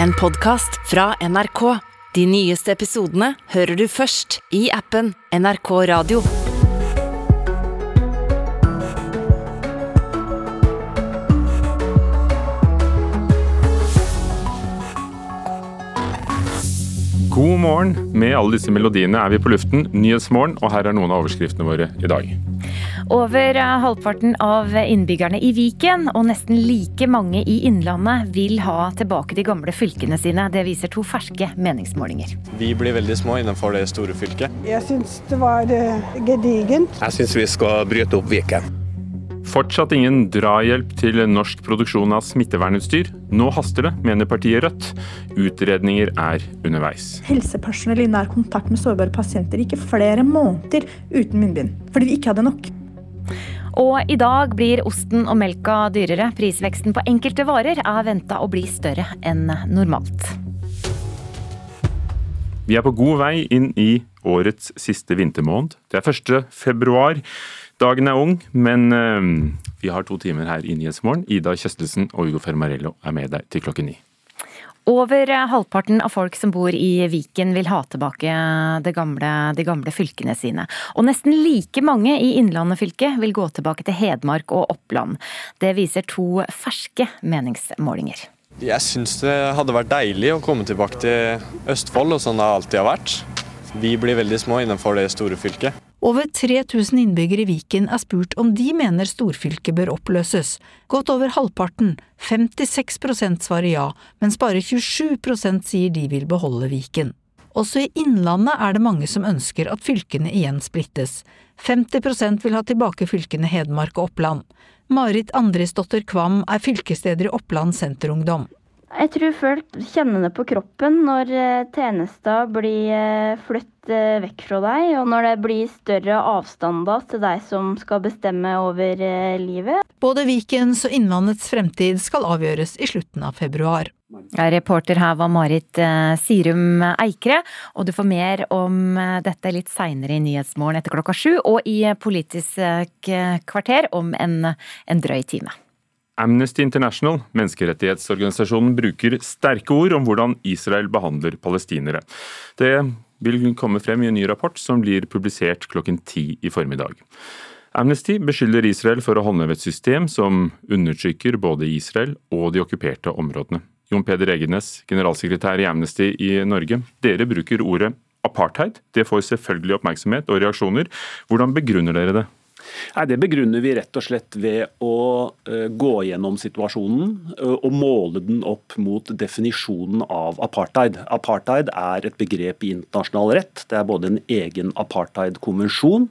En podkast fra NRK. De nyeste episodene hører du først i appen NRK Radio. God morgen. Med alle disse melodiene er vi på luften. Nyhetsmorgen, og her er noen av overskriftene våre i dag. Over eh, halvparten av innbyggerne i Viken og nesten like mange i Innlandet vil ha tilbake de gamle fylkene sine. Det viser to ferske meningsmålinger. Vi blir veldig små innenfor det store fylket. Jeg syns det var eh, gedigent. Jeg syns vi skal bryte opp Viken. Fortsatt ingen drahjelp til norsk produksjon av smittevernutstyr. Nå haster det, mener partiet Rødt. Utredninger er underveis. Helsepersonell i nær kontakt med sårbare pasienter gikk flere måneder uten munnbind, fordi vi ikke hadde nok. Og i dag blir osten og melka dyrere. Prisveksten på enkelte varer er venta å bli større enn normalt. Vi er på god vei inn i årets siste vintermåned. Det er 1. februar. Dagen er ung, men øh, vi har to timer her i Nyhetsmorgen. Ida Kjøstelsen og Ugo Fermarello er med deg til klokken ni. Over halvparten av folk som bor i Viken vil ha tilbake gamle, de gamle fylkene sine. Og nesten like mange i Innlandet fylke vil gå tilbake til Hedmark og Oppland. Det viser to ferske meningsmålinger. Jeg syns det hadde vært deilig å komme tilbake til Østfold, og sånn det alltid har vært. Vi blir veldig små innenfor det store fylket. Over 3000 innbyggere i Viken er spurt om de mener storfylket bør oppløses. Godt over halvparten, 56% svarer ja, mens bare 27% sier de vil beholde Viken. Også i Innlandet er det mange som ønsker at fylkene igjen splittes. 50% vil ha tilbake fylkene Hedmark og Oppland. Marit Andrisdotter Kvam er fylkesleder i Oppland Senterungdom. Jeg tror folk kjenner det på kroppen når tjenester blir flyttet vekk fra deg, og når det blir større avstander til deg som skal bestemme over livet. Både Vikens og Innlandets fremtid skal avgjøres i slutten av februar. Reporter her var Marit Sirum Eikre, og du får mer om dette litt seinere i Nyhetsmorgen etter klokka sju, og i Politisk kvarter om en, en drøy time. Amnesty International, menneskerettighetsorganisasjonen, bruker sterke ord om hvordan Israel behandler palestinere. Det vil komme frem i en ny rapport som blir publisert klokken ti i formiddag. Amnesty beskylder Israel for å håndheve et system som undertrykker både Israel og de okkuperte områdene. Jon Peder Egenes, generalsekretær i Amnesty i Norge. Dere bruker ordet apartheid. Det får selvfølgelig oppmerksomhet og reaksjoner. Hvordan begrunner dere det? Nei, Det begrunner vi rett og slett ved å uh, gå gjennom situasjonen uh, og måle den opp mot definisjonen av apartheid. Apartheid er et begrep i internasjonal rett. Det er både en egen apartheid-konvensjon,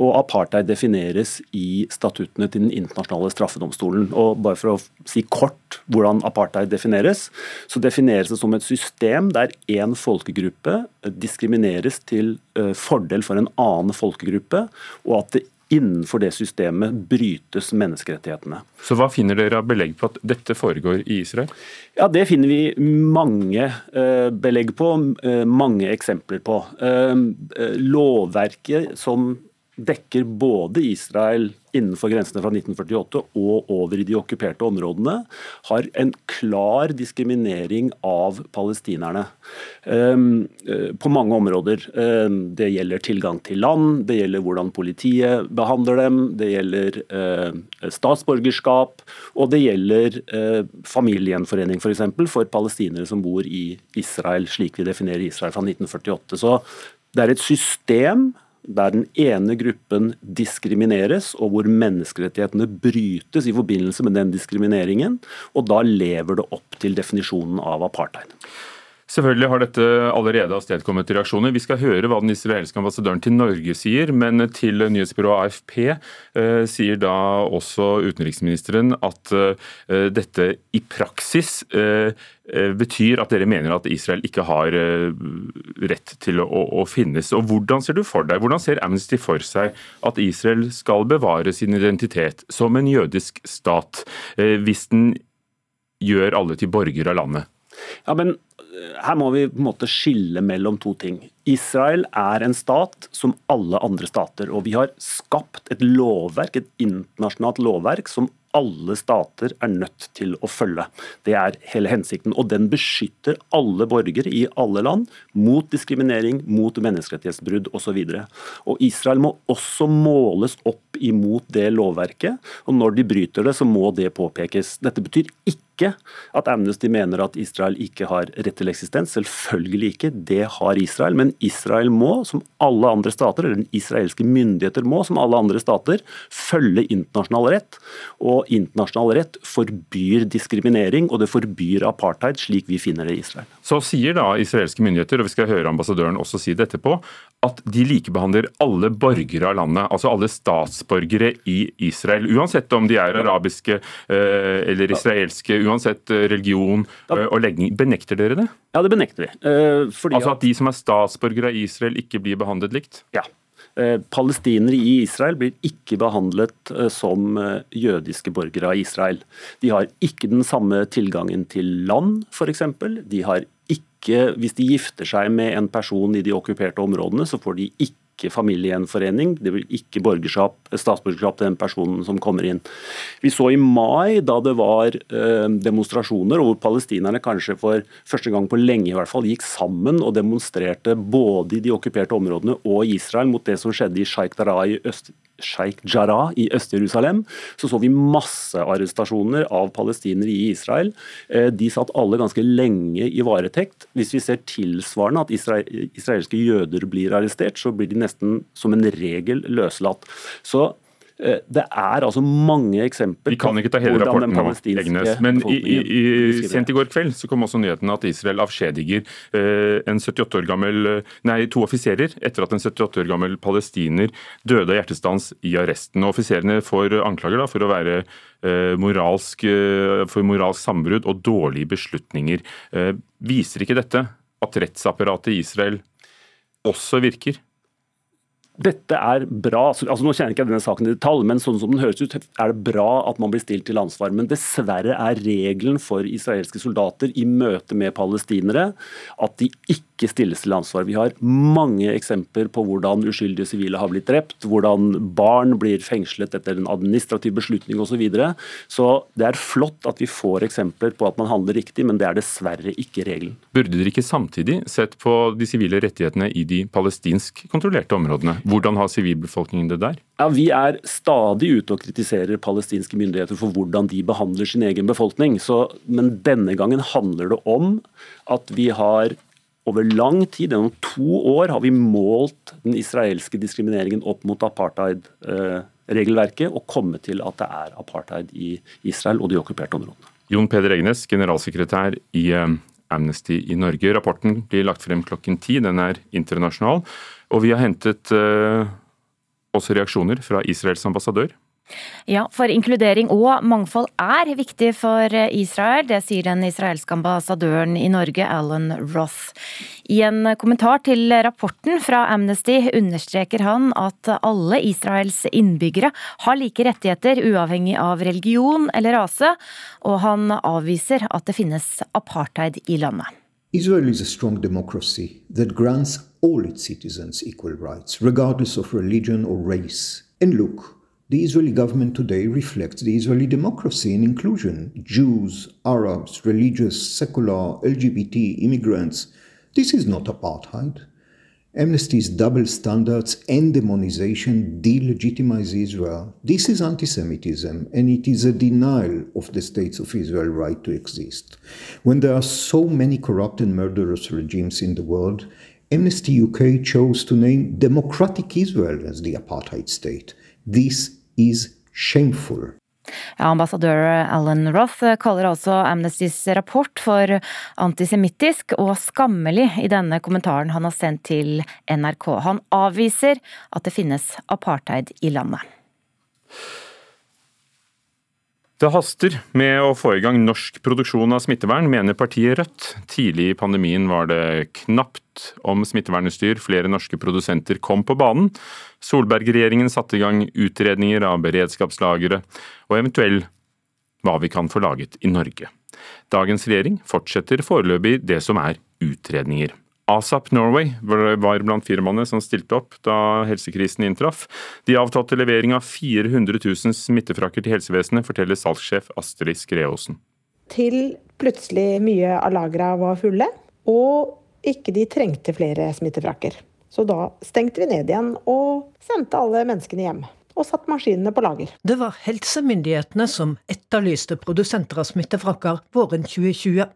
og apartheid defineres i statuttene til Den internasjonale straffedomstolen. Og bare for å si kort hvordan apartheid defineres, så defineres det som et system der én folkegruppe diskrimineres til uh, fordel for en annen folkegruppe, og at det innenfor det systemet brytes menneskerettighetene. Så Hva finner dere av belegg på at dette foregår i Israel? Ja, Det finner vi mange uh, belegg på, uh, mange eksempler på. Uh, lovverket som dekker både Israel innenfor grensene fra 1948 og over i de okkuperte områdene, har en klar diskriminering av palestinerne um, på mange områder. Um, det gjelder tilgang til land, det gjelder hvordan politiet behandler dem, det gjelder uh, statsborgerskap, og det gjelder uh, familiegjenforening f.eks. For, eksempel, for palestinere som bor i Israel, slik vi definerer Israel fra 1948. Så det er et system der den ene gruppen diskrimineres, og hvor menneskerettighetene brytes i forbindelse med den diskrimineringen. Og da lever det opp til definisjonen av apartheid. Selvfølgelig har dette allerede avstedkommet reaksjoner. Vi skal høre hva den israelske ambassadøren til Norge sier, men til nyhetsbyrået AFP eh, sier da også utenriksministeren at eh, dette i praksis eh, betyr at dere mener at Israel ikke har rett til å, å, finnes. Og Hvordan ser du for deg, hvordan ser Amnesty for seg at Israel skal bevare sin identitet som en jødisk stat, hvis den gjør alle til borgere av landet? Ja, men her må vi på en måte skille mellom to ting. Israel er en stat som alle andre stater. Og vi har skapt et lovverk, et internasjonalt lovverk som alle stater er nødt til å følge. Det er hele hensikten. Og den beskytter alle borgere i alle land mot diskriminering, mot menneskerettighetsbrudd osv. Og Israel må også måles opp imot det lovverket, og når de bryter det, så må det påpekes. Dette betyr ikke ikke at Amnesty mener at Israel ikke har rett til eksistens. Selvfølgelig ikke, det har Israel. Men Israel må, som alle andre stater, eller den israelske myndigheter må, som alle andre stater, følge internasjonal rett. Og internasjonal rett forbyr diskriminering, og det forbyr apartheid, slik vi finner det i Israel. Så sier da israelske myndigheter, og vi skal høre ambassadøren også si det etterpå, at de likebehandler alle borgere av landet, altså alle statsborgere i Israel. Uansett om de er arabiske eh, eller israelske, uansett eh, religion eh, og legning. Benekter dere det? Ja, det benekter vi. altså at de som er statsborgere av Israel ikke blir behandlet likt? Ja. Palestinere i Israel blir ikke behandlet som jødiske borgere av Israel. De har ikke den samme tilgangen til land, f.eks. De har ikke, hvis de gifter seg med en person i de okkuperte områdene, så får de ikke familiegjenforening, det blir ikke statsborgerskap til den personen som kommer inn. Vi så i mai, da det var demonstrasjoner, demonstrasjoner, hvor palestinerne kanskje for første gang på lenge i hvert fall gikk sammen og demonstrerte både i de okkuperte områdene og i Israel mot det som skjedde i Sheikh Darai i Sheikh Jarrah i Øst-Jerusalem, så så vi massearrestasjoner av palestinere i Israel. Eh, de satt alle ganske lenge i varetekt. Hvis vi ser tilsvarende at israelske jøder blir arrestert, så blir de nesten som en regel løslatt. Så det er altså mange eksempler Vi kan ikke ta hele rapporten nå, Egnes, men i, i, i, sent i går kveld så kom også nyheten at Israel avskjediger eh, en 78 år gammel, nei, to offiserer etter at en 78 år gammel palestiner døde av hjertestans i arresten. Og Offiserene får anklager da, for å være eh, moralsk, for moralsk sambrudd og dårlige beslutninger. Viser ikke dette at rettsapparatet i Israel også virker? Dette er bra. altså Nå kjenner jeg ikke denne saken i detalj, men sånn som den høres ut, er det bra at man blir stilt til ansvar. Men dessverre er regelen for israelske soldater i møte med palestinere at de ikke stilles til ansvar. Vi har mange eksempler på hvordan uskyldige sivile har blitt drept, hvordan barn blir fengslet etter en administrativ beslutning osv. Så, videre. så det er flott at vi får eksempler på at man handler riktig, men det er dessverre ikke regelen. Burde dere ikke samtidig sett på de sivile rettighetene i de palestinsk kontrollerte områdene? Hvordan har sivilbefolkningen det der? Ja, Vi er stadig ute og kritiserer palestinske myndigheter for hvordan de behandler sin egen befolkning. Så, men denne gangen handler det om at vi har over lang tid, gjennom to år, har vi målt den israelske diskrimineringen opp mot apartheid-regelverket og kommet til at det er apartheid i Israel og de okkuperte områdene. Jon Peder Egnes, generalsekretær i eh, Amnesty i Norge. Rapporten blir lagt frem klokken ti, den er internasjonal. Og vi har hentet uh, også reaksjoner fra Israels ambassadør. Ja, for inkludering og mangfold er viktig for Israel. Det sier den israelske ambassadøren i Norge, Alan Roth. I en kommentar til rapporten fra Amnesty understreker han at alle Israels innbyggere har like rettigheter uavhengig av religion eller rase, og han avviser at det finnes apartheid i landet. Israel is a strong democracy that grants all its citizens equal rights, regardless of religion or race. And look, the Israeli government today reflects the Israeli democracy and inclusion. Jews, Arabs, religious, secular, LGBT, immigrants. This is not apartheid. Amnesty's double standards and demonization delegitimize Israel. This is anti Semitism, and it is a denial of the states of Israel right to exist. When there are so many corrupt and murderous regimes in the world, Amnesty UK chose to name Democratic Israel as the apartheid state. This is shameful. Ja, ambassadør Alan Roth kaller altså Amnestys rapport for antisemittisk og skammelig i denne kommentaren han har sendt til NRK. Han avviser at det finnes apartheid i landet. Det haster med å få i gang norsk produksjon av smittevern, mener partiet Rødt. Tidlig i pandemien var det knapt om smittevernutstyr, flere norske produsenter kom på banen. Solberg-regjeringen satte i gang utredninger av beredskapslagre, og eventuell hva vi kan få laget i Norge. Dagens regjering fortsetter foreløpig det som er utredninger. ASAP Norway var blant firmaene som stilte opp da helsekrisen inntraff. De avtalte levering av 400 000 smittefrakker til helsevesenet, forteller salgssjef Astrid Skreåsen. Til plutselig mye av lagra var fulle, og ikke de trengte flere smittefrakker. Så da stengte vi ned igjen og sendte alle menneskene hjem. Og satt maskinene på lager. Det var helsemyndighetene som etterlyste produsenter av smittefrakker våren 2020.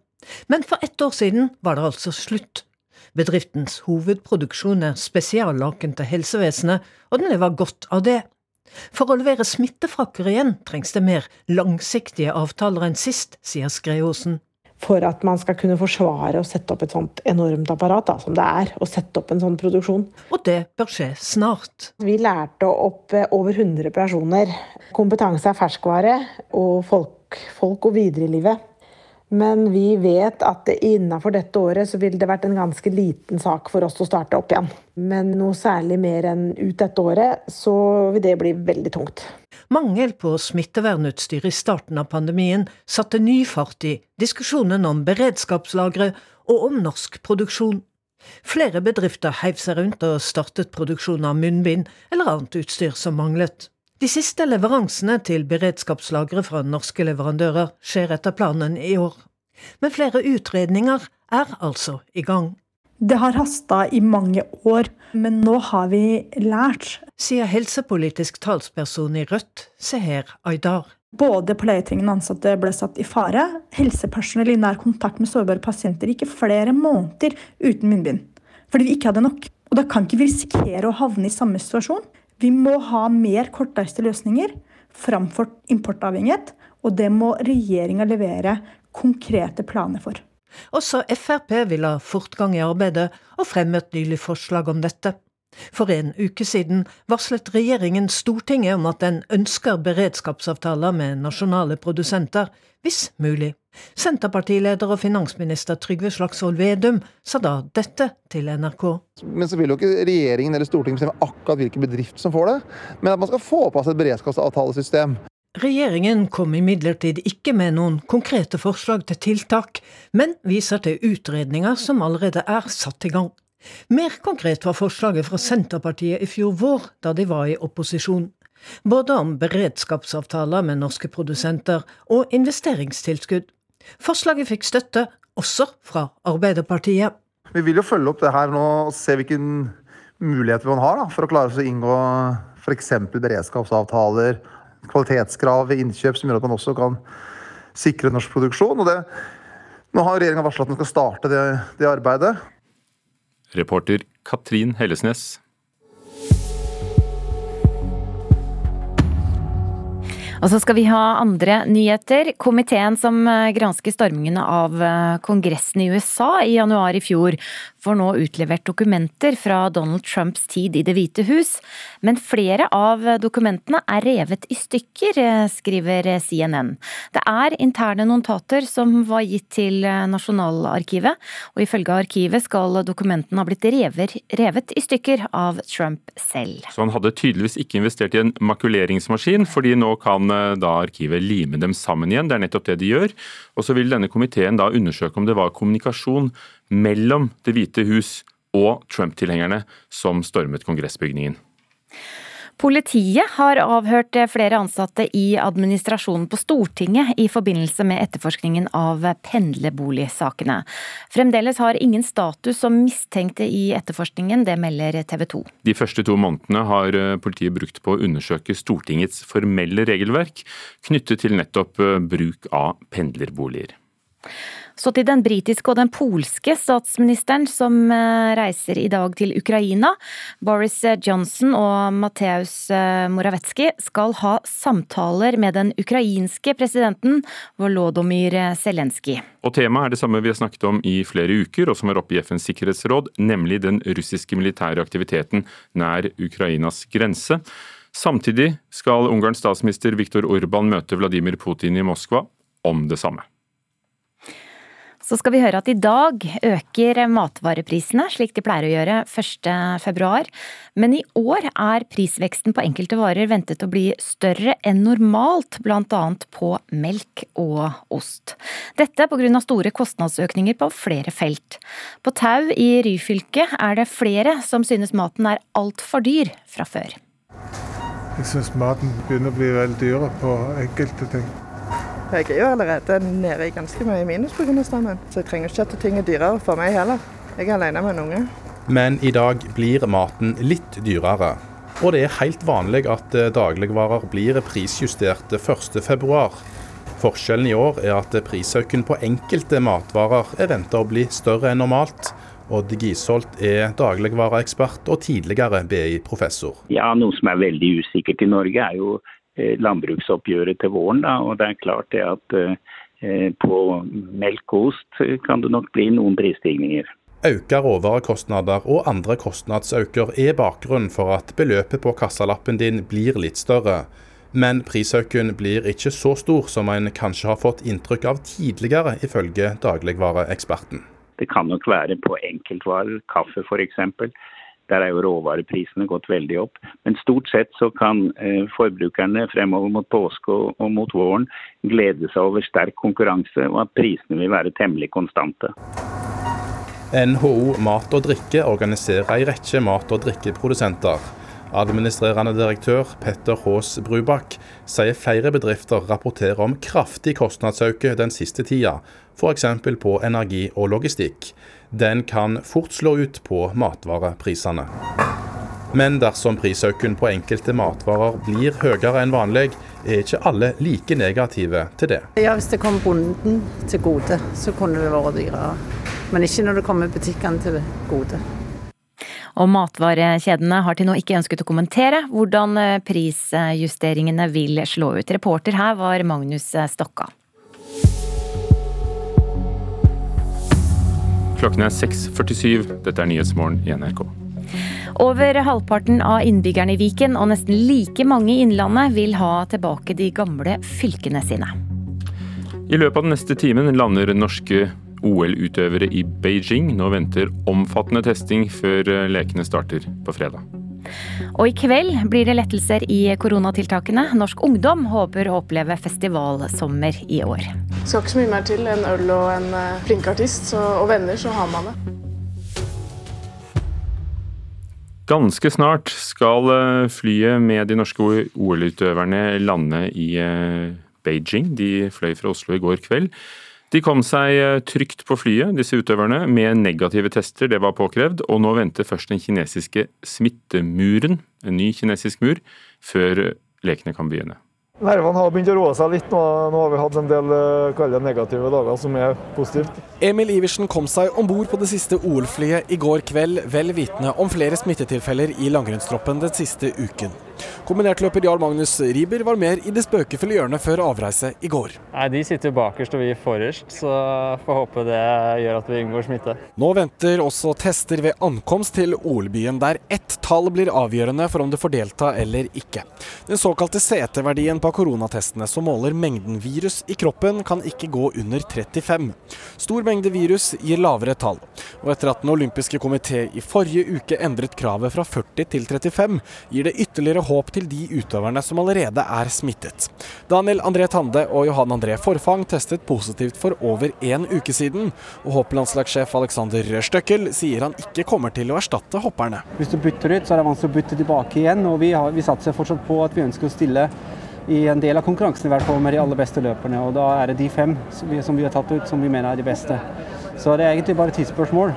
Men for ett år siden var det altså slutt. Bedriftens hovedproduksjon er spesiallaken til helsevesenet, og den lever godt av det. For å levere smittefrakker igjen trengs det mer langsiktige avtaler enn sist, sier Skreåsen. For at man skal kunne forsvare å sette opp et sånt enormt apparat da, som det er, å sette opp en sånn produksjon. Og det bør skje snart. Vi lærte opp eh, over 100 personer. Kompetanse er ferskvare, og folk, folk går videre i livet. Men vi vet at innenfor dette året så ville det vært en ganske liten sak for oss å starte opp igjen. Men noe særlig mer enn ut dette året, så vil det bli veldig tungt. Mangel på smittevernutstyr i starten av pandemien satte ny fart i diskusjonen om beredskapslagre og om norsk produksjon. Flere bedrifter heiv seg rundt og startet produksjon av munnbind eller annet utstyr som manglet. De siste leveransene til beredskapslagre fra norske leverandører skjer etter planen i år. Men flere utredninger er altså i gang. Det har hasta i mange år, men nå har vi lært. Sier helsepolitisk talsperson i Rødt, Seher Aydar. Både pleietrengende ansatte ble satt i fare. Helsepersonell i nær kontakt med sårbare pasienter gikk flere måneder uten munnbind. Fordi vi ikke hadde nok. Og da kan ikke vi risikere å havne i samme situasjon. Vi må ha mer kortreiste løsninger framfor importavhengighet, og det må regjeringa levere konkrete planer for. Også Frp vil ha fortgang i arbeidet, og fremmet nylig forslag om dette. For en uke siden varslet regjeringen Stortinget om at den ønsker beredskapsavtaler med nasjonale produsenter, hvis mulig. Senterpartileder og finansminister Trygve Slagsvold Vedum sa da dette til NRK. Men så vil jo ikke regjeringen eller Stortinget bestemme akkurat hvilken bedrift som får det, men at man skal få på plass et beredskapsavtalesystem. Regjeringen kom imidlertid ikke med noen konkrete forslag til tiltak, men viser til utredninger som allerede er satt i gang. Mer konkret var forslaget fra Senterpartiet i fjor vår, da de var i opposisjon både om beredskapsavtaler med norske produsenter og investeringstilskudd. Forslaget fikk støtte, også fra Arbeiderpartiet. Vi vil jo følge opp det her nå og se hvilken muligheter man har da, for å klare å inngå f.eks. beredskapsavtaler, kvalitetskrav ved innkjøp som gjør at man også kan sikre norsk produksjon. Og det, nå har regjeringa varsla at den skal starte det, det arbeidet. Reporter Katrin Hellesnes. Og så skal vi ha andre nyheter. Komiteen som eh, gransker stormingene av eh, Kongressen i USA i januar i fjor, får nå utlevert dokumenter fra Donald Trumps tid i Det hvite hus. Men flere av dokumentene er revet i stykker, eh, skriver CNN. Det er interne notater som var gitt til Nasjonalarkivet, og ifølge arkivet skal dokumentene ha blitt revet, revet i stykker av Trump selv. Så han hadde tydeligvis ikke investert i en makuleringsmaskin, fordi nå kan Eh, da arkivet lime dem sammen igjen. Det er nettopp det de gjør. Og så vil denne komiteen da undersøke om det var kommunikasjon mellom Det hvite hus og Trump-tilhengerne som stormet kongressbygningen. Politiet har avhørt flere ansatte i administrasjonen på Stortinget i forbindelse med etterforskningen av pendlerboligsakene. Fremdeles har ingen status som mistenkte i etterforskningen, det melder TV 2. De første to månedene har eh, politiet brukt på å undersøke Stortingets formelle regelverk knyttet til nettopp eh, bruk av pendlerboliger. Så til den britiske og den polske statsministeren som eh, reiser i dag til Ukraina. Boris Johnson og Mateus eh, skal ha samtaler med den ukrainske presidenten Volodymyr Zelenskyj. Og Temaet er det samme vi har snakket om i flere uker, og som er oppe i FNs sikkerhetsråd, nemlig den russiske militære aktiviteten nær Ukrainas grense. Samtidig skal Ungarns statsminister Viktor Urban møte Vladimir Putin i Moskva om det samme. Så skal vi høre at i dag øker matvareprisene, slik de pleier å gjøre 1.2. Men i år er prisveksten på enkelte varer ventet å bli større enn normalt, bl.a. på melk og ost. Dette pga. store kostnadsøkninger på flere felt. På Tau i Ryfylke er det flere som synes maten er altfor dyr fra før. Jeg syns maten begynner å bli veldig dyr på enkelte ting. Jeg er jo allerede nede i ganske mye minus pga. strømmen, så jeg trenger ikke at ting er dyrere for meg heller. Jeg er alene med en unge. Men i dag blir maten litt dyrere. Og det er helt vanlig at eh, dagligvarer blir prisjustert 1.2. Forskjellen i år er at prisøkningen på enkelte matvarer er venta å bli større enn normalt. Odd Gisholt er dagligvareekspert og tidligere BI-professor. Ja, Noe som er veldig usikkert i Norge, er jo landbruksoppgjøret til våren. Da. Og det er klart det at eh, på melk og ost kan det nok bli noen prisstigninger. Økte råvarekostnader og andre kostnadsøkninger er bakgrunnen for at beløpet på kassalappen din blir litt større. Men prisøkningen blir ikke så stor som en kanskje har fått inntrykk av tidligere, ifølge dagligvareeksperten. Det kan nok være på enkeltvarer, kaffe f.eks. Der er jo råvareprisene gått veldig opp. Men stort sett så kan eh, forbrukerne fremover mot påske og, mot våren glede seg over sterk konkurranse, og at prisene vil være temmelig konstante. NHO Mat og Drikke organiserer ei rekke mat- og drikkeprodusenter. Administrerende direktør Petter Haas Brubakk sier flere bedrifter rapporterer om kraftig kostnadsøkning den siste tida, f.eks. på energi og logistikk den kan fort slå ut på matvareprisene. Men dersom prisøkningen på enkelte matvarer blir høyere enn vanlig, er ikke alle like negative til det. Ja, Hvis det kom bonden til gode, så kunne det vært dyrere. Men ikke når det kommer butikkene til gode. Og matvarekjedene har til nå ikke ønsket å kommentere hvordan prisjusteringene vil slå ut. Reporter her var Magnus Stokka. Klokken er 6.47. Dette er Nyhetsmorgen i NRK. Over halvparten av innbyggerne i Viken og nesten like mange i Innlandet vil ha tilbake de gamle fylkene sine. I løpet av den neste timen lander norske OL-utøvere i Beijing. Nå venter omfattende testing før lekene starter på fredag. Og i kveld blir det lettelser i koronatiltakene. Norsk ungdom håper å oppleve festivalsommer i år. Det skal ikke så mye mer til enn øl og en eh, flink artist så, og venner, så har man det. Ganske snart skal eh, flyet med de norske OL-utøverne lande i eh, Beijing. De fløy fra Oslo i går kveld. De kom seg trygt på flyet, disse utøverne, med negative tester, det var påkrevd, og nå venter først den kinesiske smittemuren, en ny kinesisk mur, før lekene kan begynne. Nervene har begynt å roe seg litt. Nå, nå har vi hatt en del kalde negative dager som er positivt. Emil Iversen kom seg om bord på det siste OL-flyet i går kveld, vel vitende om flere smittetilfeller i langrennstroppen den siste uken. Kombinertløper Jarl Magnus Riiber var mer i det spøkefulle hjørnet før avreise i går. Nei, De sitter bakerst og vi forrest, så får håpe det gjør at vi unngår smitte. Nå venter også tester ved ankomst til OL-byen, der ett tall blir avgjørende for om du får delta eller ikke. Den såkalte CT-verdien på koronatestene som måler mengden virus i kroppen, kan ikke gå under 35. Stor mengde virus gir lavere tall. Og etter at Den olympiske komité i forrige uke endret kravet fra 40 til 35, gir det ytterligere håp til de utøverne som allerede er smittet. Daniel André Tande og Johan André Forfang testet positivt for over en uke siden, og hopplandslagssjef Alexander Støkkel sier han ikke kommer til å erstatte hopperne. Hvis du bytter ut, så er det vanskelig å bytte tilbake igjen, og vi, har, vi satser fortsatt på at vi ønsker å stille i en del av konkurransen i hvert fall med de aller beste løperne. og Da er det de fem som vi, som vi har tatt ut som vi mener er de beste. Så det er egentlig bare tidsspørsmål.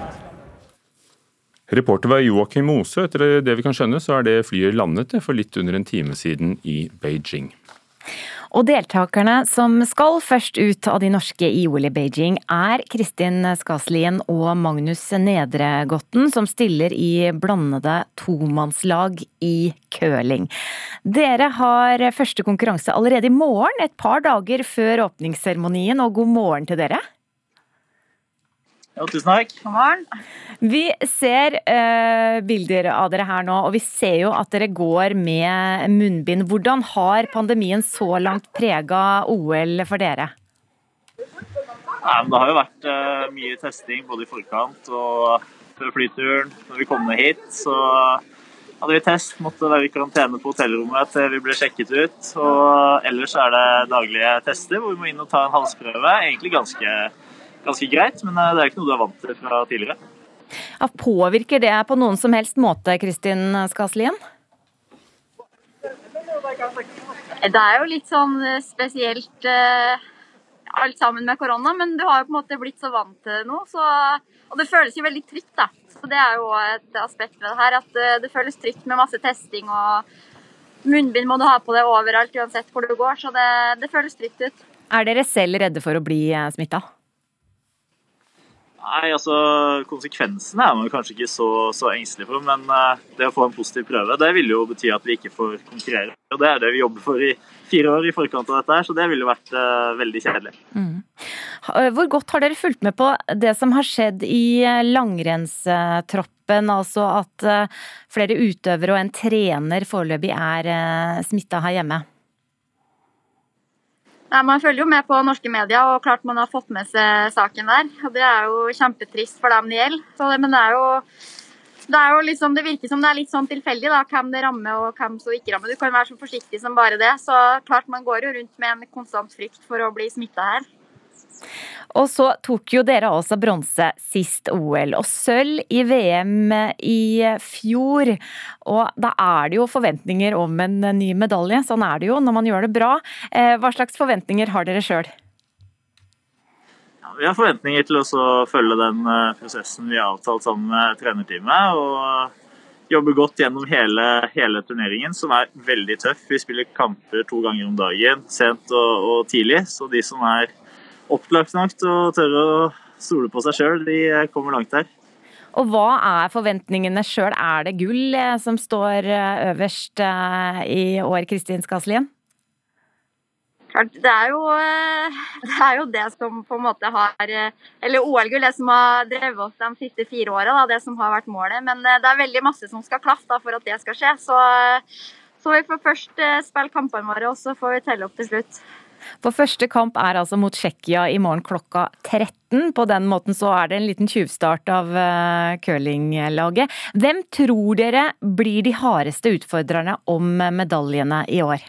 Reporter var Joakim Mose. Etter det vi kan skjønne, så er det flyet landet for litt under en time siden i Beijing. Og deltakerne som skal først ut av de norske i OL i Beijing, er Kristin Skaslien og Magnus Nedregotten, som stiller i blandede tomannslag i curling. Dere har første konkurranse allerede i morgen, et par dager før åpningsseremonien, og god morgen til dere. Tusen takk. God morgen. Vi ser uh, bilder av dere her nå, og vi ser jo at dere går med munnbind. Hvordan har pandemien så langt prega OL for dere? Nei, men Det har jo vært uh, mye testing både i forkant og før flyturen. Når vi kom ned hit, så hadde vi test. Måtte være i karantene på hotellrommet til vi ble sjekket ut. Og ellers er det daglige tester hvor vi må inn og ta en halsprøve. Egentlig ganske, ganske greit, men det er ikke noe du er vant til fra tidligere. Ja, påvirker det på noen som helst måte, Kristin Skaslien? Det er jo litt sånn spesielt eh, alt sammen med korona, men du har jo på en måte blitt så vant til det nå. Så, og det føles jo veldig trygt, da. Så det er jo et aspekt ved det her. At eh, det føles trygt med masse testing og munnbind må du ha på deg overalt uansett hvor du går. Så det, det føles trygt ut. Er dere selv redde for å bli eh, smitta? Nei, altså Konsekvensene er man kanskje ikke så, så engstelig for, men uh, det å få en positiv prøve det vil jo bety at vi ikke får konkurrere. Og Det er det vi jobber for i fire år i forkant av dette, her, så det ville vært uh, veldig kjedelig. Mm. Hvor godt har dere fulgt med på det som har skjedd i langrennstroppen? Altså at flere utøvere og en trener foreløpig er smitta her hjemme? Nei, Man følger jo med på norske medier, og klart man har fått med seg saken der. og Det er jo kjempetrist for dem det gjelder. men det er jo det, er jo liksom, det virker som det er litt sånn tilfeldig da, hvem det rammer og hvem som ikke rammer. Du kan være så forsiktig som bare det. Så klart man går jo rundt med en konstant frykt for å bli smitta her. Og så tok jo dere også bronse sist OL, og sølv i VM i fjor. Og da er det jo forventninger om en ny medalje, sånn er det jo når man gjør det bra. Eh, hva slags forventninger har dere sjøl? Ja, vi har forventninger til å følge den eh, prosessen vi har avtalt sammen med trenerteamet. og jobbe godt gjennom hele, hele, turneringen, som er veldig tøff. Vi spiller kamper to ganger om dagen, sent og, og tidlig. Så de som er opplagt nok til å tørre å stole på seg sjøl. De kommer langt her. Og hva er forventningene sjøl? Er det gull eh, som står eh, øverst eh, i år, Kristin Skaslien? Det er, jo, det er jo det som på en måte har Eller OL-gull, det som har drevet oss de siste fire åra. Det som har vært målet. Men det er veldig masse som skal klaffe for at det skal skje. Så, så vi får først spille kampene våre, og så får vi telle opp til slutt. For første kamp er altså mot Tsjekkia i morgen klokka 13. På den måten så er det en liten tjuvstart av uh, curlinglaget. Hvem tror dere blir de hardeste utfordrerne om medaljene i år?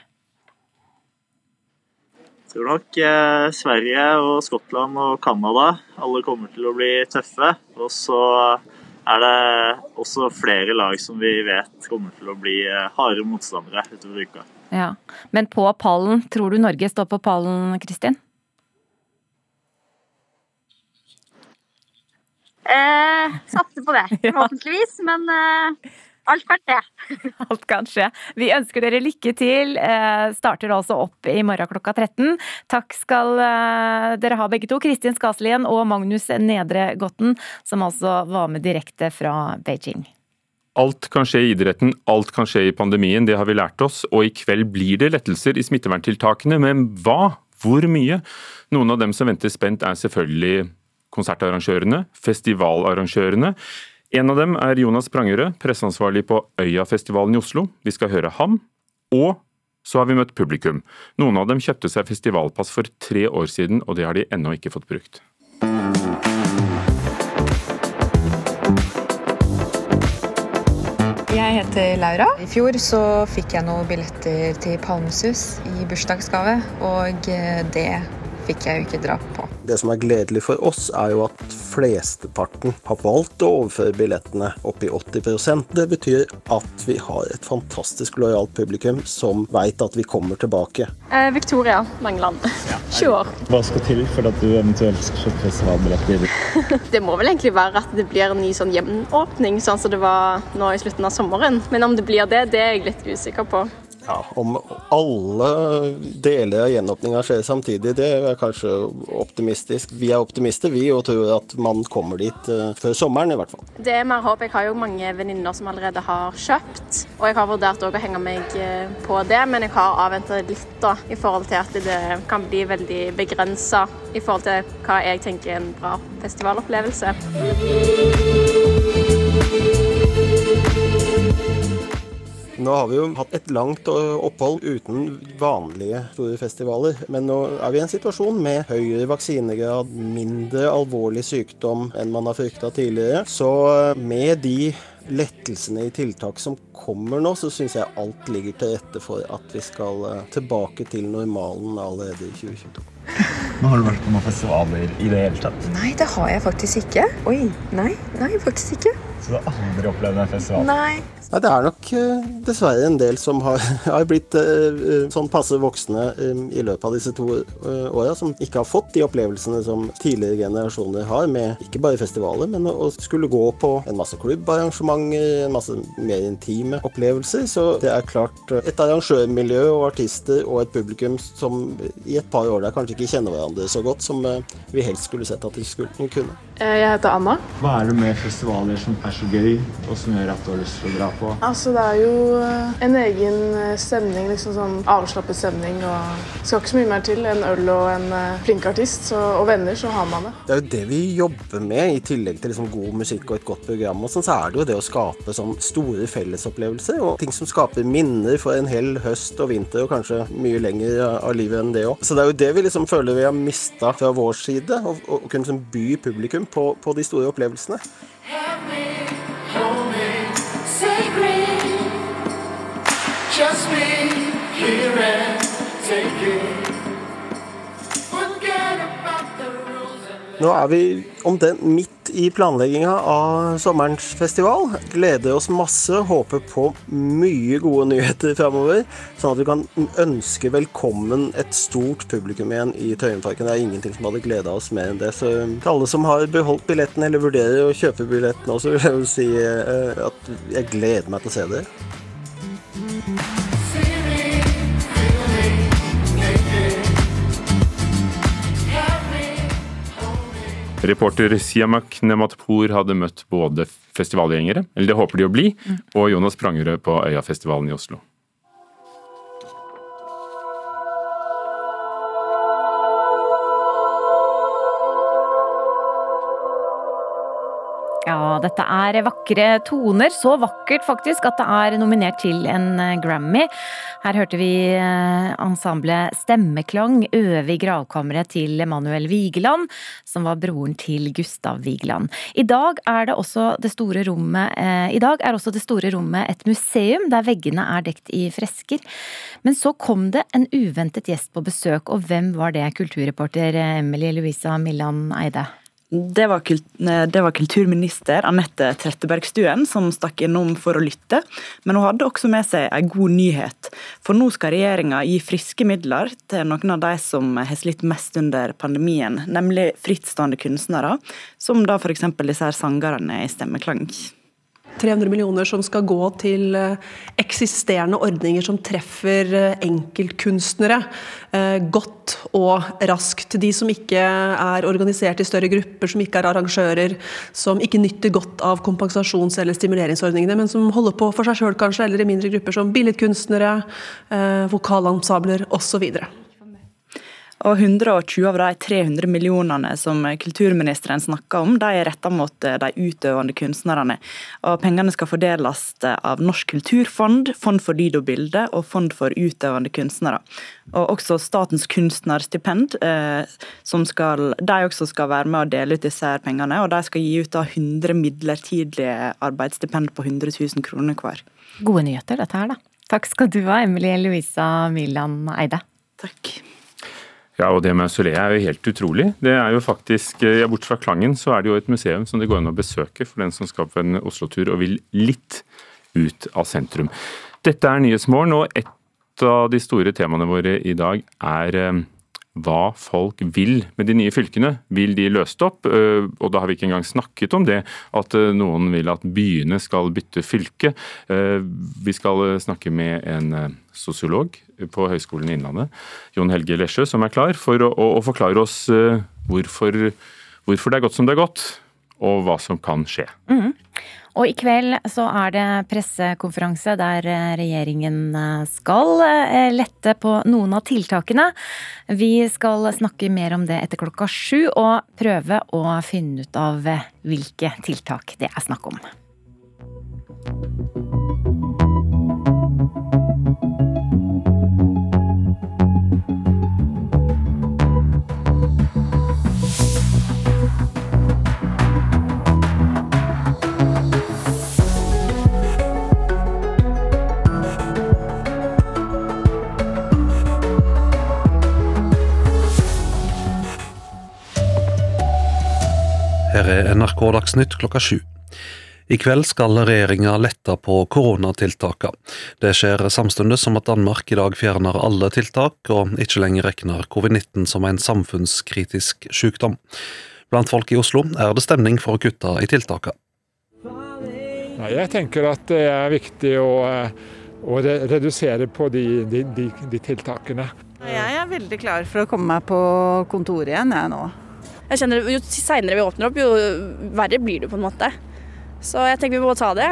Jeg tror nok eh, Sverige og Skottland og Canada. Alle kommer til å bli tøffe. Og så er det også flere lag som vi vet kommer til å bli eh, harde motstandere utover uka. Ja. Men på pallen, tror du Norge står på pallen, Kristin? Eh, satser på det, forhåpentligvis. Ja. Men eh, alt kan skje. alt kan skje. Vi ønsker dere lykke til. Eh, starter altså opp i morgen klokka 13. Takk skal eh, dere ha begge to, Kristin Skaslien og Magnus Nedre Gotten, som altså var med direkte fra Beijing. Alt kan skje i idretten, alt kan skje i pandemien, det har vi lært oss. Og i kveld blir det lettelser i smitteverntiltakene, men hva? Hvor mye? Noen av dem som venter spent er selvfølgelig konsertarrangørene, festivalarrangørene. En av dem er Jonas Prangerød, presseansvarlig på Øyafestivalen i Oslo. Vi skal høre ham. Og så har vi møtt publikum. Noen av dem kjøpte seg festivalpass for tre år siden, og det har de ennå ikke fått brukt. Jeg heter Laura. I fjor så fikk jeg noen billetter til Palmesus i bursdagsgave, og det fikk jeg jo ikke dra på. Det som er gledelig for oss, er jo at flesteparten har valgt å overføre billettene opp i 80% Det betyr at vi har et fantastisk lojalt publikum som veit at vi kommer tilbake. Eh, Victoria Mangeland, 20 år. Hva skal til for at du eventuelt skal kjøpe festivalbilletter? det må vel egentlig være at det blir en ny sånn jevnåpning, sånn som det var nå i slutten av sommeren. Men om det blir det, det er jeg litt usikker på. Ja, Om alle deler av gjenåpninga skjer samtidig, det er kanskje optimistisk. Vi er optimister vi, og tror at man kommer dit uh, før sommeren i hvert fall. Det er mer håp. Jeg har jo mange venninner som allerede har kjøpt. Og jeg har vurdert å henge meg eh, på det, men jeg har avventa litt da, i forhold til at det kan bli veldig begrensa i forhold til hva jeg tenker er en bra festivalopplevelse. Nå har vi jo hatt et langt opphold uten vanlige store festivaler. Men nå er vi i en situasjon med høyere vaksinegrad, mindre alvorlig sykdom enn man har frykta tidligere. Så eh, med de lettelsene i tiltak som kommer nå, så syns jeg alt ligger til rette for at vi skal eh, tilbake til normalen allerede i 2022. Men har du vært på noen festivaler i det hele tatt? Nei, det har jeg faktisk ikke. Oi, nei, nei, faktisk ikke. Så du har aldri opplevd en festival? Nei. Nei, Det er nok uh, dessverre en del som har, har blitt uh, sånn passe voksne um, i løpet av disse to uh, åra, som ikke har fått de opplevelsene som tidligere generasjoner har, med ikke bare festivaler, men å, å skulle gå på en masse klubbarrangementer, en masse mer intime opplevelser. Så det er klart et arrangørmiljø og artister og et publikum som i et par år der kanskje ikke kjenner hverandre så godt som vi helst skulle sett at de skulle kunne. Jeg heter Anna. Hva er det med festivaler som er så gøy, og som gjør at du har lyst til å dra på? Altså, Det er jo eh, en egen eh, stemning, liksom sånn avslappet stemning. og Det skal ikke så mye mer til. En øl og en eh, flink artist så, og venner, så har man det. Det er jo det vi jobber med, i tillegg til liksom god musikk og et godt program. og sånn, Så er det jo det å skape sånn store fellesopplevelser, og ting som skaper minner for en hel høst og vinter, og kanskje mye lenger av livet enn det òg. Så det er jo det vi liksom føler vi har mista fra vår side, å kunne liksom by publikum på, på de store opplevelsene. Just me here and take it. Nå er vi omtrent midt i planlegginga av sommerens festival. Gleder oss masse, håper på mye gode nyheter framover. Sånn at vi kan ønske velkommen et stort publikum igjen i Tøyenparken. Det er ingenting som hadde gleda oss mer enn det. Så til alle som har beholdt billetten eller vurderer å kjøpe billetten også, vil jeg jo si eh, at jeg gleder meg til å se dere. Reporter Siamak Nematpour hadde møtt både festivalgjengere, eller det håper de å bli, og Jonas Prangerød på Øyafestivalen i Oslo. Dette er vakre toner. Så vakkert faktisk at det er nominert til en eh, Grammy. Her hørte vi eh, ensemblet Stemmeklang øve i gravkammeret til Emanuel Vigeland, som var broren til Gustav Vigeland. I dag er det også det store rommet eh, I dag er også det store rommet et museum, der veggene er dekt i fresker. Men så kom det en uventet gjest på besøk, og hvem var det, kulturreporter Emilie Louisa Millan Eide? Det var, kult, det var, kulturminister Anette Trettebergstuen som stakk innom for å lytte. Men hun hadde også med seg en god nyhet. For nå skal regjeringa gi friske midler til noen av de som har slitt mest under pandemien. Nemlig frittstående kunstnere, som da f.eks. disse her sangerne i Stemmeklang. 300 millioner som skal gå til eh, eksisterende ordninger som treffer eh, enkeltkunstnere eh, godt og raskt. De som ikke er organisert i større grupper, som ikke er arrangører, som ikke nytter godt av kompensasjons- eller stimuleringsordningene, men som holder på for seg sjøl kanskje, eller i mindre grupper, som billedkunstnere, vokalensembler osv. Og 120 av de 300 millionene som kulturministeren snakka om, de er retta mot eh, de utøvende kunstnerne. Og Pengene skal fordeles eh, av Norsk kulturfond, Fond for lyd og bilde og Fond for utøvende kunstnere. Og også Statens kunstnerstipend, eh, som skal, de også skal være med å dele ut disse pengene. Og de skal gi ut 100 midlertidige arbeidsstipend på 100 000 kroner hver. Gode nyheter dette her, da. Takk skal du ha, Emilie Louisa Milan Eide. Takk. Ja, og det mausoleet er jo helt utrolig. Det er jo faktisk, ja, Bortsett fra Klangen så er det jo et museum som det går an å besøke for den som skal på en Oslo-tur og vil litt ut av sentrum. Dette er Nyhetsmorgen, og et av de store temaene våre i dag er eh, hva folk vil med de nye fylkene. Vil de løst opp? Eh, og da har vi ikke engang snakket om det at eh, noen vil at byene skal bytte fylke. Vi skal snakke med en sosiolog på Høgskolen i Innlandet, Jon Helge Lesjø, som er klar for å, å forklare oss eh, hvorfor, hvorfor, det er godt som det er godt, og hva som kan skje. Mm. Og i kveld så er det pressekonferanse der eh, regjeringen eh, skal lette på noen av tiltakene. Vi skal snakke mer om det etter klokka sju, og prøve å finne ut av hvilke tiltak det er snakk om. NRK Dagsnytt klokka sju. I kveld skal regjeringa lette på koronatiltakene. Det skjer samtidig som at Danmark i dag fjerner alle tiltak, og ikke lenger regner covid-19 som en samfunnskritisk sykdom. Blant folk i Oslo er det stemning for å kutte i tiltakene. Jeg tenker at det er viktig å, å redusere på de, de, de, de, tiltakene. Jeg er veldig klar for å komme meg på kontoret igjen jeg nå. Jeg kjenner Jo seinere vi åpner opp, jo verre blir det på en måte. Så jeg tenker vi må ta det.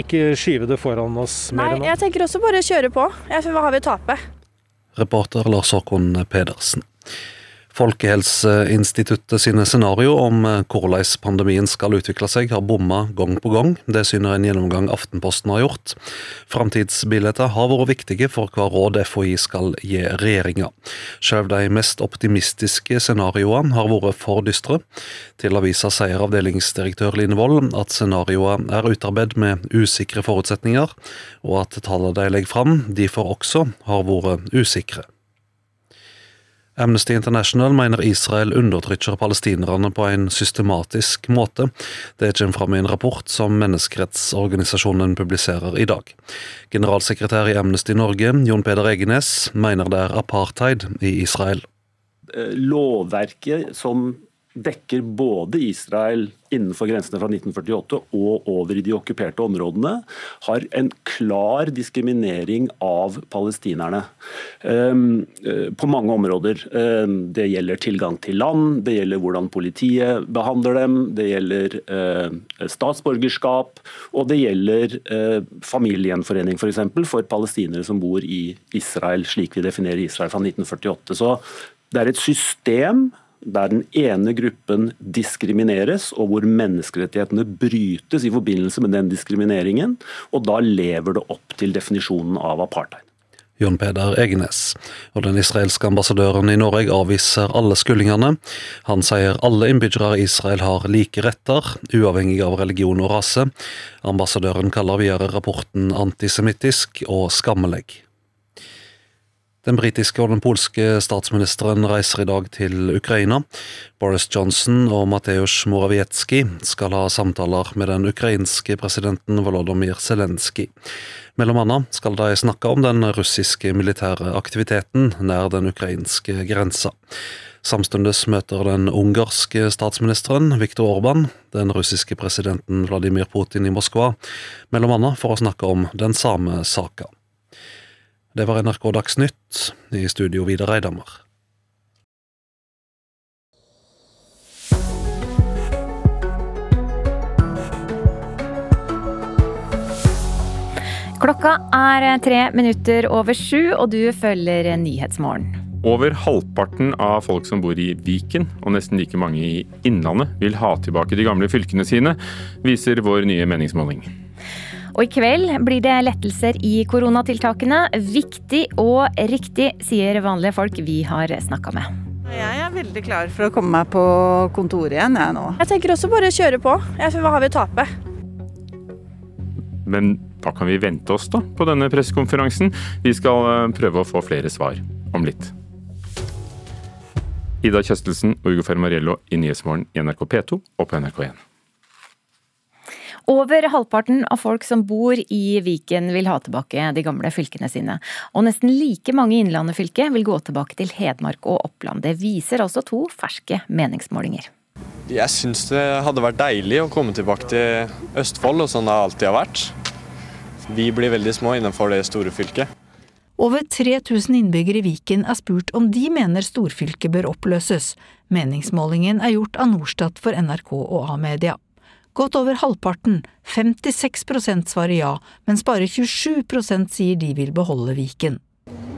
Ikke skyve det foran oss mer Nei, jeg tenker også bare kjøre på. Hva har vi å tape? Reporter Lars Håkon Pedersen. Folkehelseinstituttet sine scenario om eh, hvordan pandemien skal utvikle seg, har bomma gang på gang. Det syner en gjennomgang Aftenposten har gjort. Framtidsbilder har vært viktige for hva råd FHI skal gi regjeringa. Selv de mest optimistiske scenarioene har vært for dystre. Til avisa sier avdelingsdirektør Line Wold at scenarioene er utarbeidet med usikre forutsetninger, og at tallene de legger fram, derfor også har vært usikre. Amnesty International mener Israel undertrykker palestinerne på en systematisk måte. Det kommer fram i en rapport som menneskerettsorganisasjonen publiserer i dag. Generalsekretær i Amnesty Norge, Jon Peder Egenes, mener det er apartheid i Israel. Eh, lovverket som dekker både Israel innenfor grensene fra 1948 og over i de okkuperte områdene, har en klar diskriminering av palestinerne um, på mange områder. Um, det gjelder tilgang til land, det gjelder hvordan politiet behandler dem, det gjelder uh, statsborgerskap, og det gjelder uh, familiegjenforening f.eks. For, eksempel, for palestinere som bor i Israel, slik vi definerer Israel fra 1948. Så det er et system der den ene gruppen diskrimineres, og hvor menneskerettighetene brytes i forbindelse med den diskrimineringen. Og da lever det opp til definisjonen av apartheid. Jon Peder Egenes. Og den israelske ambassadøren i Norge avviser alle skyldningene. Han sier alle innbyggere i Israel har like retter, uavhengig av religion og rase. Ambassadøren kaller videre rapporten antisemittisk og skammelig. Den britiske og den polske statsministeren reiser i dag til Ukraina. Boris Johnson og Mateusz Morawiecki skal ha samtaler med den ukrainske presidenten Volodymyr Zelenskyj. Mellom annet skal de snakke om den russiske militære aktiviteten nær den ukrainske grensa. Samtidig møter den ungarske statsministeren Viktor Orban den russiske presidenten Vladimir Putin i Moskva, mellom annet for å snakke om den samme saka. Det var NRK Dagsnytt, i studio Vidar Eidhammer. Klokka er tre minutter over sju, og du følger Nyhetsmorgen. Over halvparten av folk som bor i Viken, og nesten like mange i Innlandet, vil ha tilbake de gamle fylkene sine, viser vår nye meningsmåling. Og i kveld blir det lettelser i koronatiltakene. Viktig og riktig, sier vanlige folk vi har snakka med. Jeg er veldig klar for å komme meg på kontoret igjen, jeg nå. Jeg tenker også bare kjøre på. Hva har vi å tape? Men hva kan vi vente oss da på denne pressekonferansen? Vi skal eh, prøve å få flere svar om litt. Ida Kjøstelsen og Ugo Fermariello i Nyhetsmorgen i NRK P2 og på NRK1. Over halvparten av folk som bor i Viken vil ha tilbake de gamle fylkene sine. Og nesten like mange i Innlandet fylke vil gå tilbake til Hedmark og Oppland. Det viser altså to ferske meningsmålinger. Jeg syns det hadde vært deilig å komme tilbake til Østfold, og sånn det alltid har vært. Vi blir veldig små innenfor det store fylket. Over 3000 innbyggere i Viken er spurt om de mener storfylket bør oppløses. Meningsmålingen er gjort av Norstat for NRK og A-media. Godt over halvparten, 56% svarer ja, mens bare 27% sier de vil beholde Viken.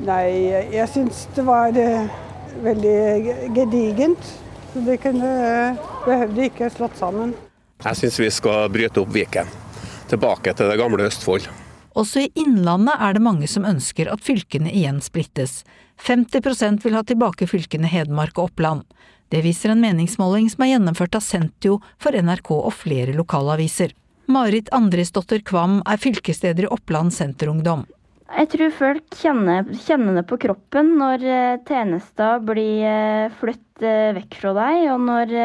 Nei, jeg syns det var eh, veldig gedigent. Det kunne, behøvde ikke slått sammen. Jeg syns vi skal bryte opp Viken. Tilbake til det gamle Østfold. Også i Innlandet er det mange som ønsker at fylkene igjen splittes. 50% vil ha tilbake fylkene Hedmark og Oppland. Det viser en meningsmåling som er gjennomført av Sentio for NRK og flere lokalaviser. Marit Andrisdotter Kvam er fylkesleder i Oppland Senterungdom. Jeg tror folk kjenner, kjenner, det på kroppen når eh, tjenester blir eh, flyttet eh, vekk fra deg, og når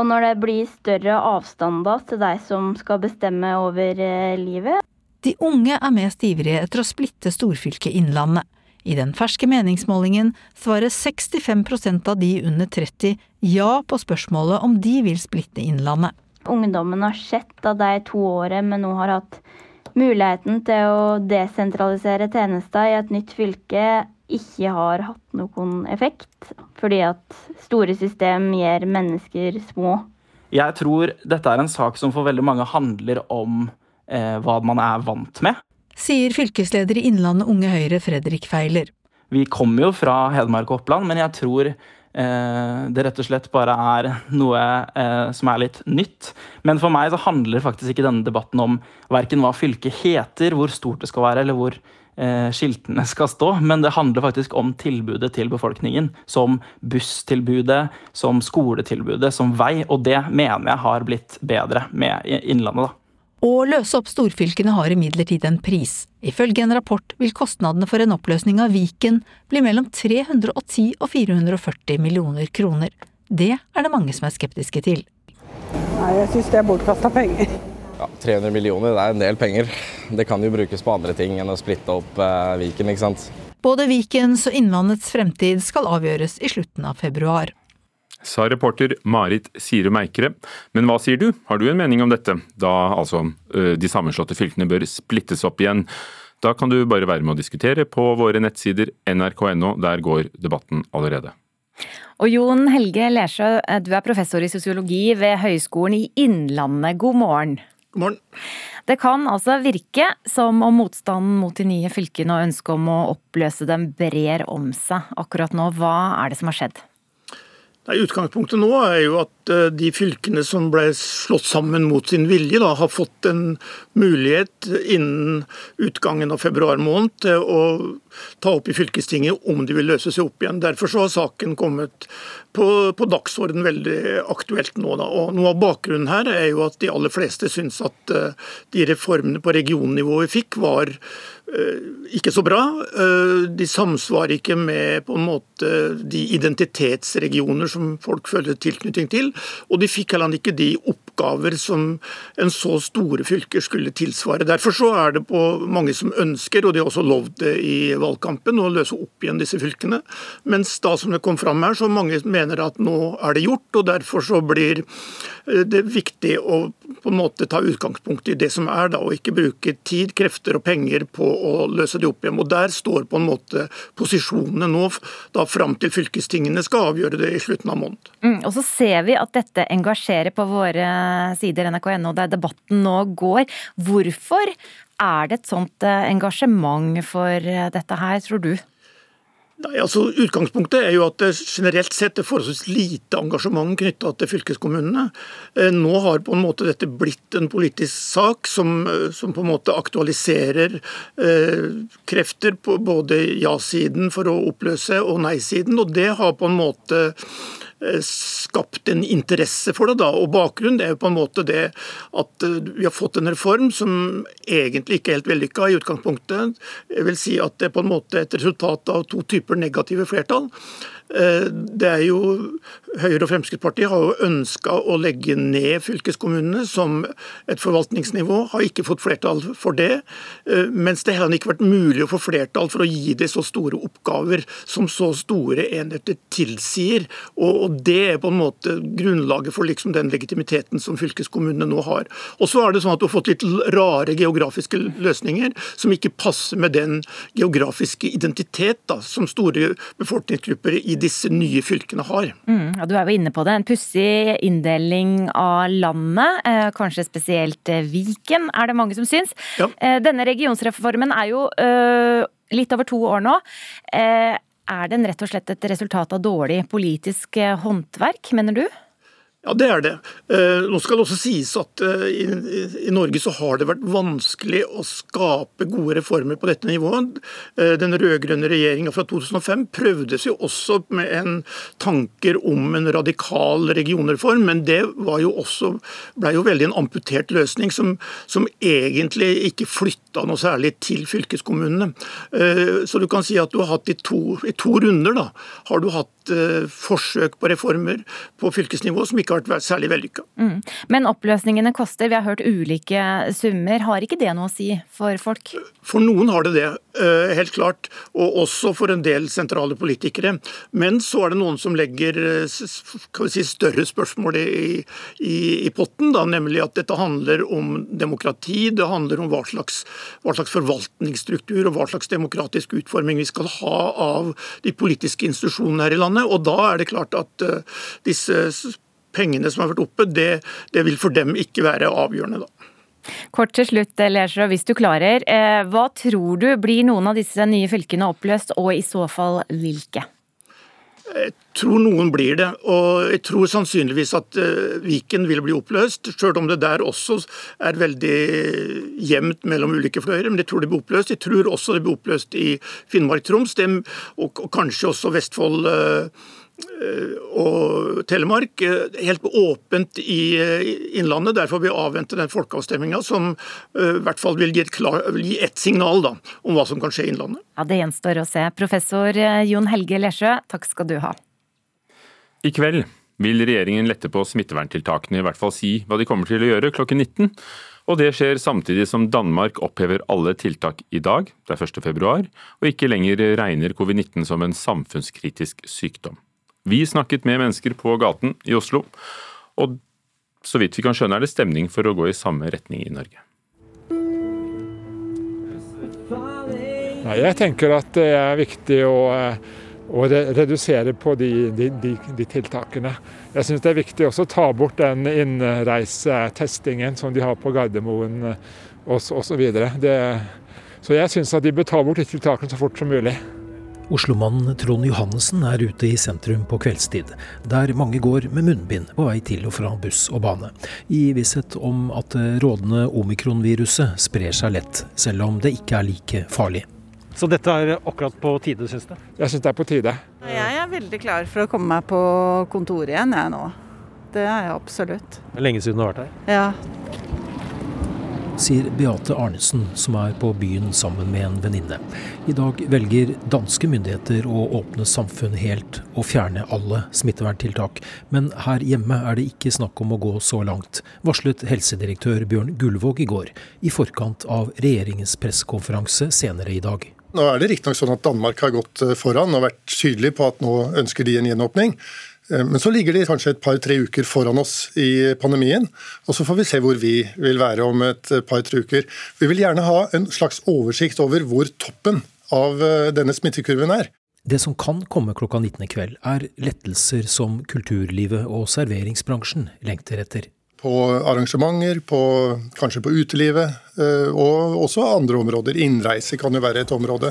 Og når det blir større avstander til deg som skal bestemme over livet. De unge er mest ivrige etter å splitte storfylket Innlandet. I den ferske meningsmålingen svarer 65% av de under 30 ja på spørsmålet om de vil splitte Innlandet. Ungdommen har sett at de to årene vi nå har hatt muligheten til å desentralisere tjenester i et nytt fylke, ikke har hatt noen effekt. Fordi at store system gjør mennesker små. Jeg tror dette er en sak som for veldig mange handler om eh, hva man er vant med. Sier fylkesleder i Innlandet Unge Høyre Fredrik Feiler. Vi kommer jo fra Hedmark og Oppland, men jeg tror eh, det rett og slett bare er noe eh, som er litt nytt. Men for meg så handler faktisk ikke denne debatten om verken hva fylket heter, hvor stort det skal være, eller hvor eh, skiltene skal stå, men det handler faktisk om tilbudet til befolkningen. Som busstilbudet, som skoletilbudet, som vei. Og det mener jeg har blitt bedre med Innlandet, da. Å løse opp storfylkene har imidlertid en pris. Ifølge en rapport vil kostnadene for en oppløsning av Viken bli mellom 310 og 440 millioner kroner. Det er det mange som er skeptiske til. Nei, jeg syns det er bortkasta penger. Ja, 300 millioner det er en del penger. Det kan jo brukes på andre ting enn å splitte opp eh, Viken, ikke sant. Både Vikens og Innlandets fremtid skal avgjøres i slutten av februar sa reporter Marit Sirum Eikere. Men hva sier du, har du en mening om dette, da altså de sammenslåtte fylkene bør splittes opp igjen? Da kan du bare være med å diskutere på våre nettsider nrk.no, der går debatten allerede. Og Jon Helge Lersjø, du er professor i sosiologi ved Høgskolen i Innlandet. God morgen. God morgen. Det kan altså virke som om motstanden mot de nye fylkene og ønsket om å oppløse dem brer om seg akkurat nå. Hva er det som har skjedd? Nei, utgangspunktet nå er jo at de fylkene som ble slått sammen mot sin vilje, da, har fått en mulighet innen utgangen av februar måned til å ta opp i fylkestinget om de vil løse seg opp igjen. Derfor så har saken kommet på, på dagsorden veldig aktuelt nå. Da. Og Noe av bakgrunnen her er jo at de aller fleste syns at uh, de reformene på regionnivå vi fikk, var uh, ikke så bra. De samsvarer ikke med på en måte de identitetsregioner som folk føler tilknytning til. Og de fikk heller ikke de oppgaver som en så store fylker skulle tilsvare. Derfor så er det på mange som ønsker, og de har også lovd det i valgkampen, å løse opp igjen disse fylkene. Mens da som det kom fram her, så mange mener at nå er det gjort, og derfor så blir eh, det viktig å på en måte ta utgangspunkt i det som er, da, og ikke bruke tid, krefter og penger på å løse det opp igjen. Og Der står på en måte posisjonene nå, da fram til fylkestingene skal avgjøre det i slutten av måneden. Mm, og så ser vi at dette engasjerer på våre sider nrk.no, der debatten nå går. Hvorfor er det et sånt eh, engasjement for eh, dette her, tror du? Nei, altså Utgangspunktet er jo at det generelt sett er forholdsvis lite engasjement knytta til fylkeskommunene. Eh, nå har på en måte dette blitt en politisk sak som, som på en måte aktualiserer eh, krefter på både ja-siden for å oppløse og nei-siden. Og det har på en måte Eh, skapt en interesse for det. da, og Bakgrunnen er jo på en måte det at eh, vi har fått en reform som egentlig ikke er helt vellykka i utgangspunktet. Jeg vil si at det er på en måte et resultat av to typer negative flertall. Eh, det er jo Høyre og Fremskrittspartiet har jo ønska å legge ned fylkeskommunene som et forvaltningsnivå, har ikke fått flertall for det. Eh, mens det heller ikke vært mulig å få flertall for å gi det så store oppgaver som så store enheter tilsier. Og det er på en måte grunnlaget for liksom den legitimiteten som fylkeskommunene nå har. Og så er det sånn at du har fått litt rare geografiske løsninger som ikke passer med den geografiske identitet da, som store befolkningsgrupper i disse nye fylkene har. Mm, og du er jo inne på det. En pussig inndeling av landet, eh, kanskje spesielt eh, Viken, er det mange som syns. Ja. Eh, denne regionsreformen er jo litt over to år nå. Eh, er den rett og slett et resultat av dårlig politisk håndverk, mener du? Ja, det er det. Eh, nå skal det også sies at eh, i Norge så har det vært vanskelig å skape gode reformer på dette nivået. Eh, den rød-grønne regjeringa fra 2005 prøvdes jo også med en tanker om en radikal regionreform, men det var jo også, ble jo veldig en amputert løsning som, som egentlig ikke flytta noe særlig til fylkeskommunene. Så du kan si at du har hatt i to, i to runder da, har du hatt forsøk på reformer på fylkesnivå som ikke har vært særlig vellykka. Mm. Men oppløsningene koster, vi har hørt ulike summer. Har ikke det noe å si for folk? For noen har det det, uh, helt klart. Og også for en del sentrale politikere. Men så er det noen som legger si, større spørsmål i, i, i, potten, da, nemlig at dette handler om demokrati, det handler om hva slags, hva slags forvaltningsstruktur og hva slags demokratisk utforming vi skal ha av de politiske institusjonene her i landet. Og da er det klart at uh, disse pengene som har vært oppe, det, det vil for dem ikke være avgjørende, da. Kort til slutt, Lersjø, hvis du klarer. Eh, hva tror du blir noen av disse nye fylkene oppløst, og i så fall hvilke? Jeg tror noen blir det, og jeg tror sannsynligvis at uh, Viken vil bli oppløst. Selv om det der også er veldig jevnt mellom ulike fløyer. Men jeg tror det blir oppløst. Jeg tror også det blir oppløst i Finnmark-Troms, og, kanskje også Vestfold. Uh, og Telemark. Helt åpent i Innlandet. Derfor vil vi avvente den folkeavstemninga som i hvert fall vil gi et, klar, vil gi et signal da, om hva som kan skje i Innlandet. Ja, Det gjenstår å se. Professor Jon Helge Lesjø, takk skal du ha. I kveld vil regjeringen lette på smitteverntiltakene, i hvert fall si hva de kommer til å gjøre klokken 19. Og det skjer samtidig som Danmark opphever alle tiltak i dag, det er 1. februar, og ikke lenger regner covid-19 som en samfunnskritisk sykdom. Vi snakket med mennesker på gaten i Oslo, og så vidt vi kan skjønne er det stemning for å gå i samme retning i Norge. Jeg tenker at det er viktig å, å redusere på de, de, de, de tiltakene. Jeg syns det er viktig også å ta bort den innreisetestingen som de har på Gardermoen osv. Så, så jeg syns at de bør ta bort de tiltakene så fort som mulig. Oslomannen Trond Johannessen er ute i sentrum på kveldstid, der mange går med munnbind på vei til og fra buss og bane, i visshet om at det rådende omikronviruset sprer seg lett, selv om det ikke er like farlig. Så dette er akkurat på tide, syns du? Jeg syns det er på tide. Jeg er veldig klar for å komme meg på kontoret igjen, jeg nå. Det er jeg absolutt. Det er lenge siden du har vært her? Ja sier Beate Arnesen, som er på byen sammen med en venninne. I dag velger danske myndigheter å åpne samfunn helt og fjerne alle smitteverntiltak. Men her hjemme er det ikke snakk om å gå så langt, varslet helsedirektør Bjørn Gullvåg i går, i forkant av regjeringens pressekonferanse senere i dag. Nå er det riktignok sånn at Danmark har gått foran og vært tydelig på at nå ønsker de en gjenåpning. Eh, men så ligger de kanskje et par-tre uker foran oss i pandemien. Og så får vi se hvor vi vil være om et par-tre uker. Vi vil gjerne ha en slags oversikt over hvor toppen av eh, denne smittekurven er. Det som kan komme klokka 19 i kveld, er lettelser som kulturlivet og serveringsbransjen lengter etter. På arrangementer, på, kanskje på utelivet, eh, og også andre områder. Innreise kan jo være et område.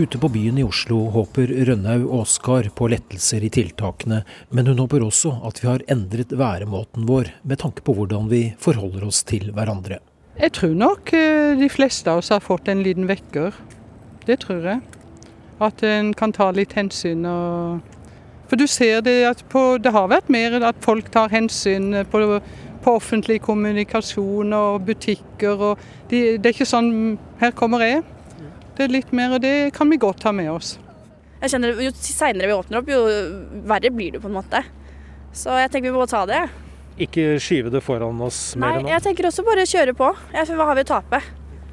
Ute på byen i Oslo håper Rønnaug Oskar på lettelser i tiltakene, men hun håper også at vi har endret væremåten vår med tanke på hvordan vi forholder oss til hverandre. Jeg tror nok eh, de fleste av oss har fått en liten vekker. Det tror jeg. At en kan ta litt hensyn. Og... For du ser det at på, det har vært mer at folk tar hensyn på, på offentlig kommunikasjon og butikker. Og de, det er ikke sånn 'her kommer jeg'. Det er litt mer, og det kan vi godt ta med oss. Jeg kjenner Jo seinere vi åpner opp, jo verre blir det på en måte. Så jeg tenker vi må ta det. Ikke skyve det foran oss mer Nei, jeg tenker også bare kjøre på. Hva har vi å tape,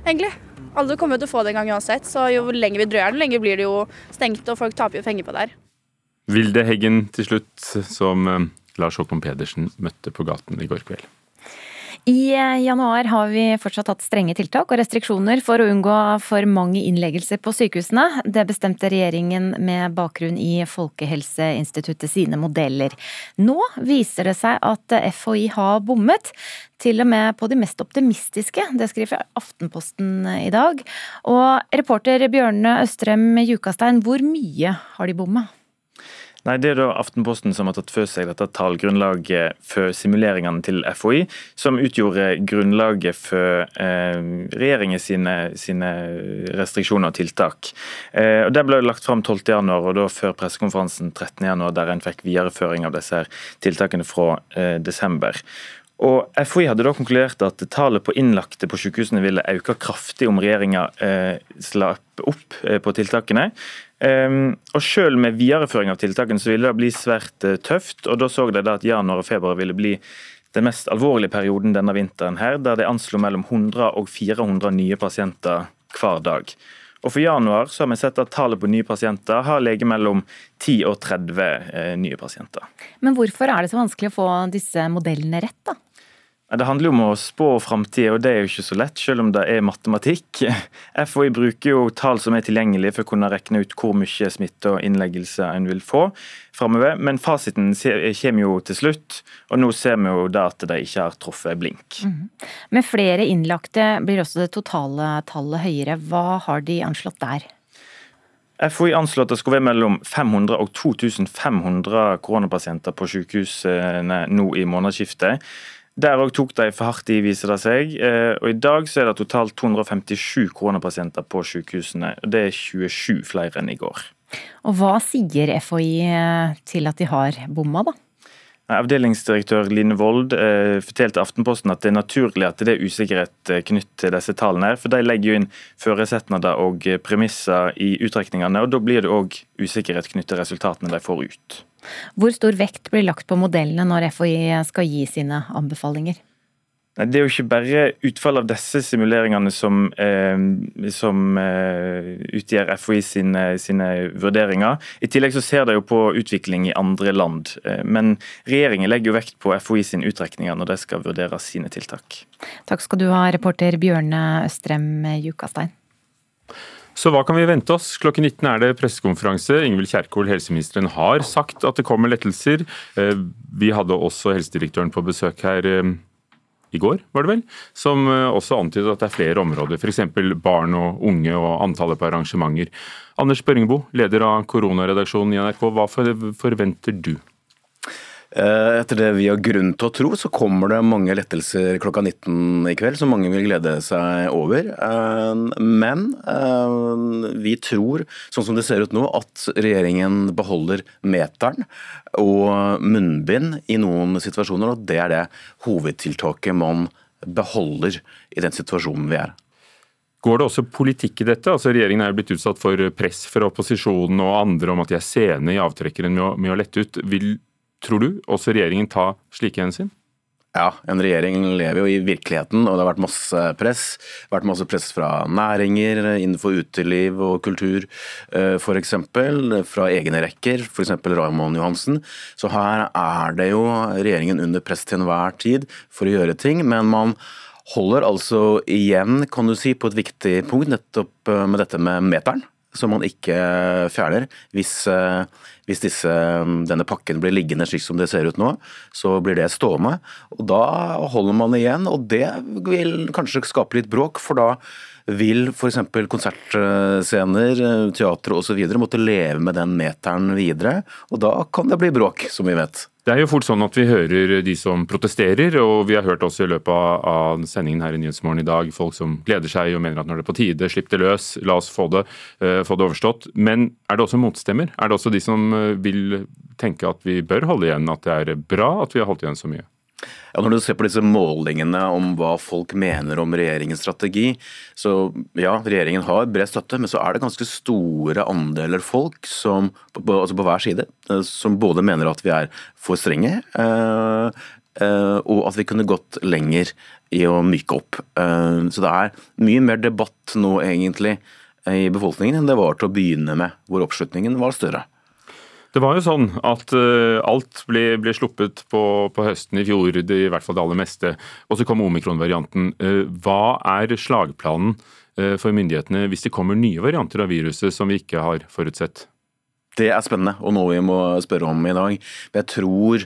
egentlig? Alle kommer til å få det en gang uansett, så jo lenger vi drøyer den, lenger blir det jo stengt, og folk taper jo penger på det her. Vilde Heggen til slutt, som eh, Lars Håkon Pedersen møtte på gaten i går kveld. I eh, januar har vi fortsatt hatt strenge tiltak og restriksjoner for å unngå for mange innleggelser på sykehusene. Det bestemte regjeringen med bakgrunn i Folkehelseinstituttet sine modeller. Nå viser det seg at FHI har bommet, til og med på de mest optimistiske. Det skriver Aftenposten i dag. Og reporter Bjørne Østrem Jukastein, hvor mye har de bomma? Nei, Det er da Aftenposten som har tatt for seg dette tallgrunnlaget for simuleringene til FHI, som utgjorde grunnlaget for eh, regjeringen sine, sine, restriksjoner og tiltak. Eh, og Det ble lagt fram 12.1, og da før pressekonferansen 13.1, der en fikk videreføring av disse tiltakene fra eh, desember. Og FHI hadde da konkludert at tallet på innlagte på sykehusene ville øke kraftig om regjeringa eh, slapp opp eh, på tiltakene. Um, og Selv med videreføring av tiltakene så ville det bli svært uh, tøft. og Da så de at januar og februar ville bli den mest alvorlige perioden denne vinteren, her, der de anslo mellom 100 og 400 nye pasienter hver dag. Og For januar så har vi sett at tallet på nye pasienter har ligget mellom 10 og 30 eh, nye pasienter. Men hvorfor er det så vanskelig å få disse modellene rett, da? Det handler jo om å spå framtida, og det er jo ikke så lett, selv om det er matematikk. FHI bruker jo tall som er tilgjengelige for å kunne regne ut hvor mye smitte og innleggelse en vil få framover. Men fasiten kommer jo til slutt, og nå ser vi jo da at de ikke har truffet blink. Mm. Med flere innlagte blir også det totale tallet høyere. Hva har de anslått der? FHI anslår at det skulle være mellom 500 og 2500 koronapasienter på sykehusene nå i månedsskiftet. Der òg tok de for hardt i, viser det seg. Eh, og I dag så er det totalt 257 koronapasienter på sykehusene. Det er 27 flere enn i går. Og Hva sier FHI eh, til at de har bomma, da? Avdelingsdirektør Line Wold eh, fortalte Aftenposten at det er naturlig at det er usikkerhet knyttet knytt til disse tallene. For de legger jo inn føresetnader og premisser i utrekningene, og da blir det òg usikkerhet knyttet til resultatene de får ut. Hvor stor vekt blir lagt på modellene når FHI skal gi sine anbefalinger? Det er jo ikke bare utfallet av disse simuleringene som, eh, som eh, utgjør FHI sine, sine, vurderinger. I tillegg så ser de jo på utvikling i andre land. Eh, men regjeringen legger jo vekt på FHI sine utrekninger når de skal vurdere sine tiltak. Takk skal du ha, reporter Bjørne Østrem Jukastein. Så hva kan vi vente oss? Klokken 19 er det pressekonferanse. Ingvild Kjerkol, helseministeren, har sagt at det kommer lettelser. Eh, vi hadde også helsedirektøren på besøk her eh, i går, var det vel, som eh, også antydet at det er flere områder, f.eks. barn og unge og antallet på arrangementer. Anders Børingbo, leder av koronaredaksjonen i NRK, hva forventer du? Eh, etter det vi har grunn til å tro, så kommer det mange lettelser klokka 19 i kveld, som mange vil glede seg over. Eh, men eh, vi tror, sånn som det ser ut nå, at regjeringen beholder meteren og munnbind i noen situasjoner, og det er det hovedtiltaket man beholder i den situasjonen vi er. Går det også politikk i dette? Altså Regjeringen er jo blitt utsatt for press fra opposisjonen og andre om at de er sene i avtrekkeren med å, med å lette ut. Vil Tror du også regjeringen tar slike hensyn? Ja, en regjering lever jo i virkeligheten, og det har vært masse press. Det har vært masse press fra næringer innenfor uteliv og kultur, eh, f.eks. Fra egne rekker, f.eks. Raymond Johansen. Så her er det jo regjeringen under press til enhver tid for å gjøre ting. men man holder altså igjen, kan du si, på et viktig punkt, nettopp eh, med dette med meteren som man ikke fjerner. Hvis, eh, hvis disse, denne pakken blir liggende slik som det ser ut nå, så blir det stående. Og Da holder man igjen, og det vil kanskje skape litt bråk, for da vil f.eks. konsertscener, teatre osv. måtte leve med den meteren videre, og da kan det bli bråk, som vi vet. Det er jo fort sånn at vi hører de som protesterer, og vi har hørt også i løpet av sendingen her i Nyhetsmorgen i dag folk som gleder seg og mener at når det er på tide, slipp det løs, la oss få det, uh, få det overstått. Men er det også motstemmer? Er det også de som eh, vil tenke at vi bør holde igjen, at det er bra at vi har holdt igjen så mye? Ja, når du ser på disse målingene om hva folk mener om regjeringens strategi, så ja, regjeringen har bred støtte, men så er det ganske store andeler folk som, altså på hver side eh, som både mener at vi er for strenge, eh, eh, og at vi kunne gått lenger i å myke opp. Så det er mye mer debatt nå egentlig i befolkningen enn det var til å begynne med, hvor oppslutningen var større. Det var jo sånn at uh, alt ble, ble sluppet på, på, høsten i fjor, det, i hvert fall det aller meste. Og så kom omikron-varianten. Uh, hva er slagplanen uh, for myndighetene hvis det kommer nye varianter av viruset som vi ikke har forutsett? Det er spennende, og noe vi må spørre om i dag. Jeg tror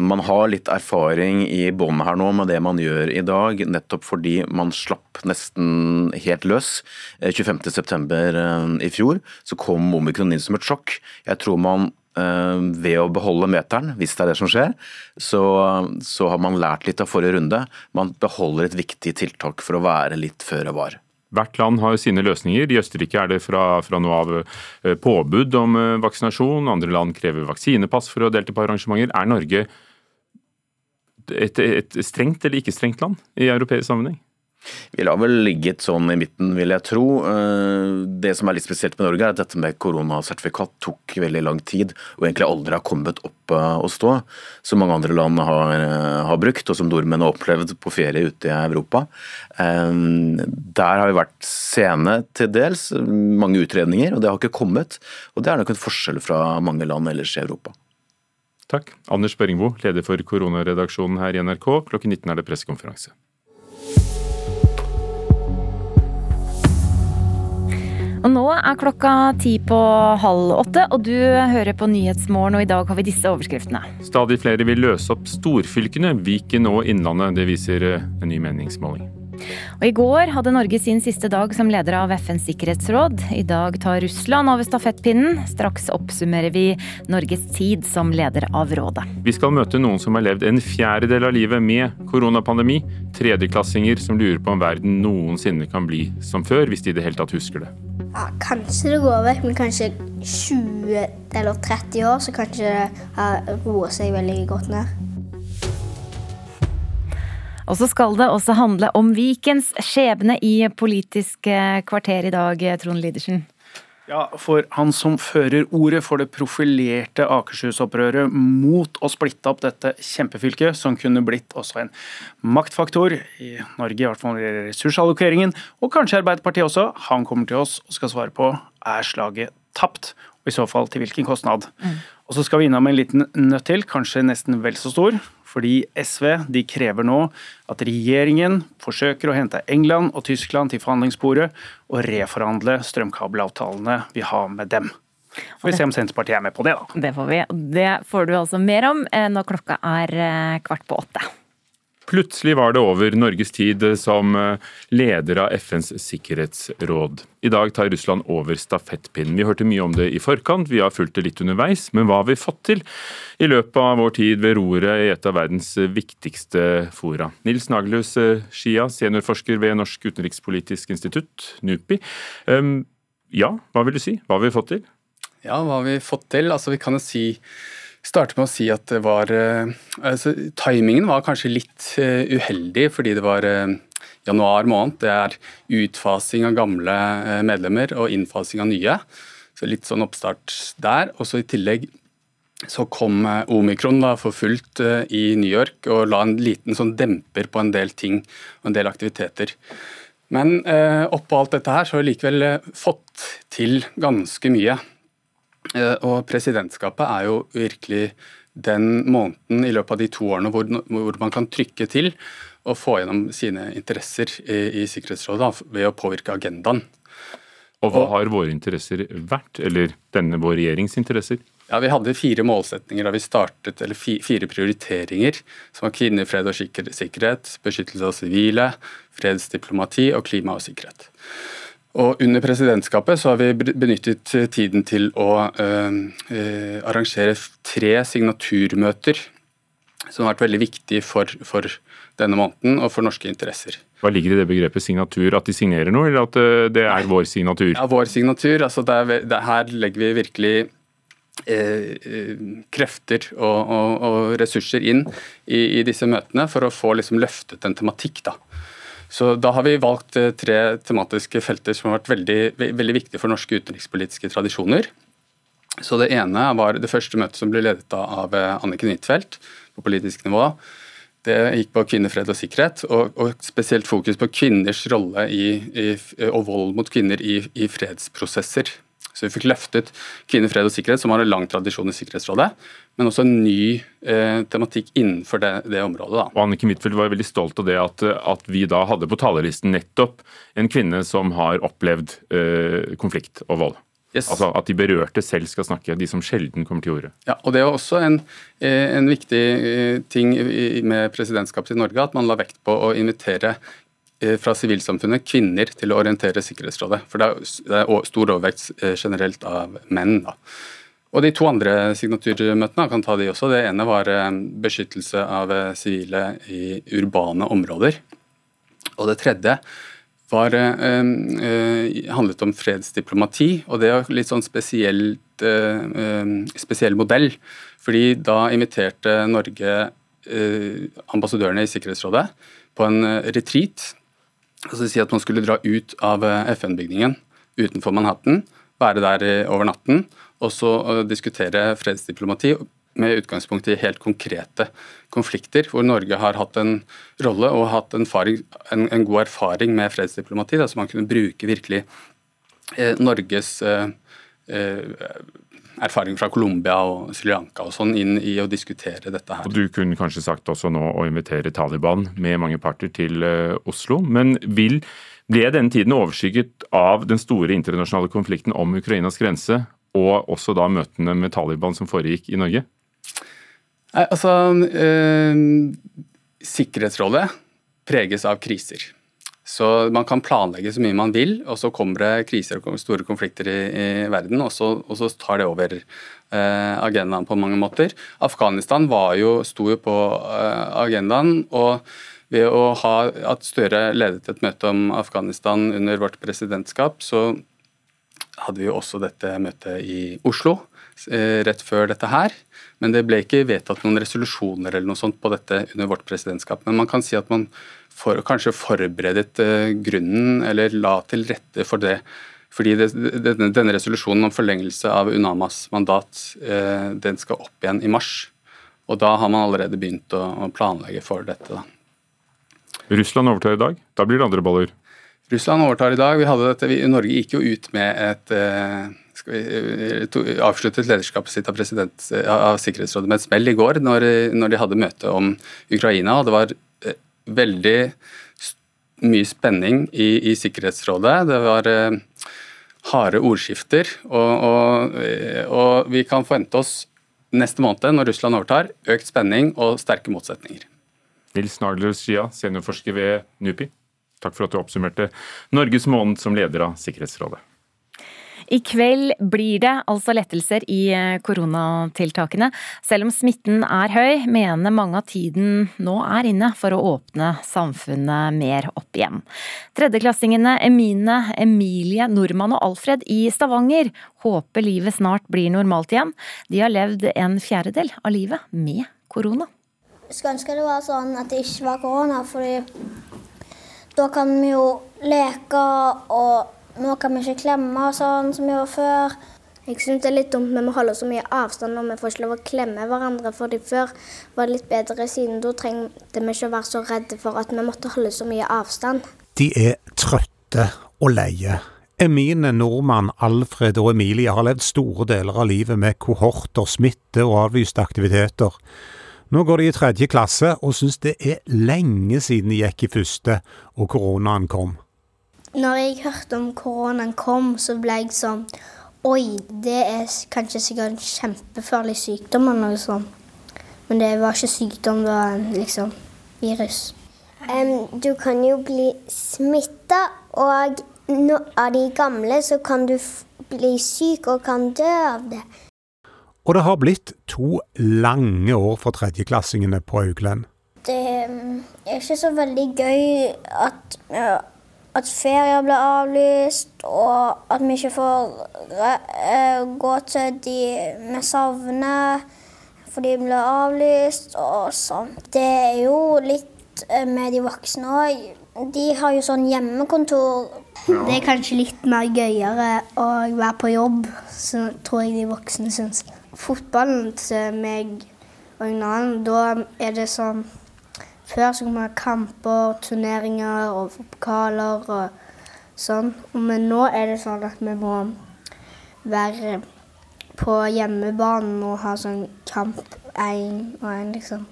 man har litt erfaring i bånn her nå med det man gjør i dag, nettopp fordi man slapp nesten helt løs. 25.9. Eh, eh, i fjor så kom omikron inn som et sjokk. Jeg tror man ved å beholde meteren, hvis det er det som skjer, så, så har man lært litt av forrige runde. Man beholder et viktig tiltak for å være litt føre var. Hvert land har sine løsninger. I Østerrike er det fra, fra nå av eh, påbud om eh, vaksinasjon. Andre land krever vaksinepass for å delta på arrangementer. Er Norge et, et strengt eller ikke strengt land i europeisk sammenheng? Vi har vel ligget sånn i midten, vil jeg tro. Eh, det som er litt spesielt med Norge, er at dette med koronasertifikat tok veldig lang tid, og egentlig aldri har kommet opp eh, å stå, som mange andre land har, eh, har brukt, og som nordmenn har opplevd på ferie ute i Europa. Der har vi vært sene til dels, mange utredninger, og det har ikke kommet. Og det er nok en forskjell fra mange land ellers i Europa. Takk. Anders Børringbo, leder for koronaredaksjonen her i NRK. Klokken 19 er det pressekonferanse. Og nå er klokka ti på halv åtte, og du hører på Nyhetsmorgen, og i dag har vi disse overskriftene. Stadig flere vil løse opp storfylkene, Viken og Innlandet. Det viser eh, en ny meningsmåling. Og I går hadde Norge sin siste dag som leder av FNs sikkerhetsråd. I dag tar Russland over stafettpinnen. Straks oppsummerer vi Norges tid som leder av rådet. Vi skal møte noen som har levd en fjerdedel av livet med koronapandemi. Tredjeklassinger som lurer på om verden noensinne kan bli som før, hvis de i det hele tatt husker det. Ja, kanskje det går vekk, men kanskje 20 eller 30 år, så kanskje det roer seg veldig godt ned. Og så skal det også handle om Vikens skjebne i Politisk kvarter i dag, Trond Lidersen. Ja, for han som fører ordet for det profilerte Akershus-opprøret mot å splitte opp dette kjempefylket, som kunne blitt også en maktfaktor i Norge, i hvert fall når det gjelder ressursallokeringen, og kanskje Arbeiderpartiet også, han kommer til oss og skal svare på er slaget tapt, og i så fall til hvilken kostnad. Mm. Og så skal vi innom en liten nøtt til, kanskje nesten vel så stor, fordi SV de krever nå at regjeringen forsøker å hente England og Tyskland til forhandlingsbordet og reforhandle strømkabelavtalene vi har med dem. Får vi se om Senterpartiet er med på det, da. Det får vi. Det får du altså mer om eh, når klokka er eh, kvart på åtte. Plutselig var det over Norges tid som eh, leder av FNs sikkerhetsråd. I dag tar Russland over stafettpinnen. Vi hørte mye om det i forkant, vi har fulgt det litt underveis. Men hva har vi fått til i løpet av vår tid ved roret i et av verdens viktigste fora? Nils Nagelhus Skia, seniorforsker ved Norsk utenrikspolitisk institutt, NUPI. Ja, hva vil du si? Hva har vi fått til? Ja, hva har vi fått til? Altså, vi kan jo si starte med å si at var eh, altså, Timingen var kanskje litt uh, uheldig, fordi det var uh, januar måned. Det er utfasing av gamle medlemmer og innfasing av nye. Så litt sånn oppstart der. Og så i tillegg så kom omikron da for fullt i New York og la en liten sånn demper på en del ting og en del aktiviteter. Men oppå alt dette her så har vi likevel fått til ganske mye. Eh, og presidentskapet er jo virkelig den måneden i løpet av de to årene hvor, hvor man kan trykke til og få gjennom sine interesser i, i Sikkerhetsrådet ved å påvirke agendaen. Og hva har våre interesser vært, eller denne vår regjerings interesser? Ja, Vi hadde fire målsetninger da vi startet, eller fire prioriteringer, som var kvinner, fred og sikkerhet, beskyttelse av sivile, fredsdiplomati og klima og sikkerhet. Og Under presidentskapet så har vi benyttet tiden til å uh, uh, arrangere tre signaturmøter, som har vært veldig viktig for, for, denne måneden og for norske interesser. Hva ligger i det begrepet signatur? At de signerer noe, eller at uh, det er vår signatur? Ja, vår signatur. altså det det Her legger vi virkelig krefter og, og, og, ressurser inn i, i, disse møtene for å få liksom løftet en tematikk. da. Så Da har vi valgt eh, tre tematiske felter som har vært veldig, veldig viktige for norske utenrikspolitiske tradisjoner. Så Det ene var det første møtet som ble ledet av eh, Anniken Huitfeldt på politisk nivå. Det gikk på kvinnefred og sikkerhet, og, og spesielt fokus på kvinners rolle i, i, og vold mot kvinner i, i fredsprosesser. Så vi fikk løftet kvinner, fred og sikkerhet, som har en lang tradisjon i Sikkerhetsrådet, men også en ny eh, tematikk innenfor det, det området. Da. Og Anniken Huitfeldt var veldig stolt av det at, at, vi da hadde på talerlisten nettopp en kvinne som har opplevd eh, konflikt og vold. Yes. Altså At de berørte selv skal snakke, de som sjelden kommer til ordet. Ja, og Det er også en, eh, en viktig eh, ting med presidentskapet i Norge, at man la vekt på å invitere fra sivilsamfunnet kvinner til å orientere Sikkerhetsrådet. For det er stor overvekt eh, generelt av menn. da. Og De to andre signaturmøtene kan ta de også. Det ene var eh, beskyttelse av sivile i urbane områder. Og det tredje var, eh, handlet om fredsdiplomati, og det er litt sånn spesielt, eh, spesiell modell. Fordi da inviterte Norge eh, ambassadørene i Sikkerhetsrådet på en retreat Altså si at man skulle dra ut av FN-bygningen utenfor Manhattan, være der over natten, og så diskutere fredsdiplomati med utgangspunkt i helt konkrete konflikter, hvor Norge har hatt en rolle og hatt en, faring, en, en god erfaring med fredsdiplomati, da, så man kunne bruke virkelig eh, Norges eh, eh, erfaring fra Colombia og Sri Lanka og sånn inn i å diskutere dette her. Og Du kunne kanskje sagt også nå å invitere Taliban med mange parter til uh, Oslo, men vil ble denne tiden overskygget av den store internasjonale konflikten om Ukrainas grense, og også da møtene med Taliban som foregikk i Norge? Nei, altså, eh, Sikkerhetsrådet preges av kriser. Så Man kan planlegge så mye man vil, og så kommer det kriser og store konflikter i, i verden, og så, og så, tar det over eh, agendaen på mange måter. Afghanistan var jo, sto jo på eh, agendaen. og ved å ha at Støre ledet et møte om Afghanistan under vårt presidentskap, så hadde vi jo også dette møtet i Oslo eh, rett før dette her. Men det ble ikke vedtatt noen resolusjoner eller noe sånt på dette under vårt presidentskap. Men man kan si at man for, kanskje forberedet uh, grunnen, eller la til rette for det. Fordi det, denne, denne, resolusjonen om forlengelse av Unamas mandat, uh, den skal opp igjen i mars. Og da har man allerede begynt å, å planlegge for dette. Da. Russland overtar i dag. Da blir det andre baller. Russland overtar i dag. Vi hadde dette, vi, Norge gikk jo ut med et uh, vi, eh, to, avsluttet lederskapet sitt av, eh, av, Sikkerhetsrådet med et smell i går, når, når, de hadde møte om Ukraina. og Det var eh, veldig mye spenning i, i Sikkerhetsrådet. Det var eh, harde ordskifter. Og, og, og, vi kan forvente oss neste måned, når Russland overtar, økt spenning og sterke motsetninger. Nils Nagler Skia, seniorforsker ved NUPI. Takk for at du oppsummerte Norges måned som leder av Sikkerhetsrådet. I kveld blir det altså lettelser i eh, koronatiltakene. Selv om smitten er høy, mener mange at tiden nå er inne for å åpne samfunnet mer opp igjen. Tredjeklassingene Emine, Emilie, Nordmann og Alfred i Stavanger håper livet snart blir normalt igjen. De har levd en fjerdedel av livet med korona. Jeg skulle ønske det var sånn at det ikke var korona, fordi da kan vi jo leke og nå kan vi ikke klemme sånn som vi gjorde før. Jeg syns det er litt dumt men vi holde så mye avstand når vi får ikke lov å klemme hverandre. fordi før var det litt bedre, siden da trengte vi ikke å være så redde for at vi måtte holde så mye avstand. De er trøtte og leie. Emine, nordmann, Alfred og Emilie har levd store deler av livet med kohorter, smitte og avlyste aktiviteter. Nå går de i tredje klasse og syns det er lenge siden de gikk i første og koronaen kom. Når jeg hørte om koronaen kom, så ble jeg sånn Oi, det er kanskje sikkert en kjempefarlig sykdom eller noe sånt. Men det var ikke sykdom, det var liksom virus. Um, du kan jo bli smitta, og no, av de gamle så kan du bli syk og kan dø av det. Og det har blitt to lange år for tredjeklassingene på Auglend. Det er ikke så veldig gøy at ja, at ferier blir avlyst, og at vi ikke får uh, gå til de vi savner, fordi de blir avlyst og sånn. Det er jo litt uh, med de voksne òg. De har jo sånn hjemmekontor. Ja. Det er kanskje litt mer gøyere å være på jobb, så tror jeg de voksne syns. Fotballen til meg og en annen, da er det sånn før så kunne vi ha kamper, turneringer og pokaler og sånn. Men nå er det sånn at vi må være på hjemmebanen og ha sånn kamp én og én, liksom.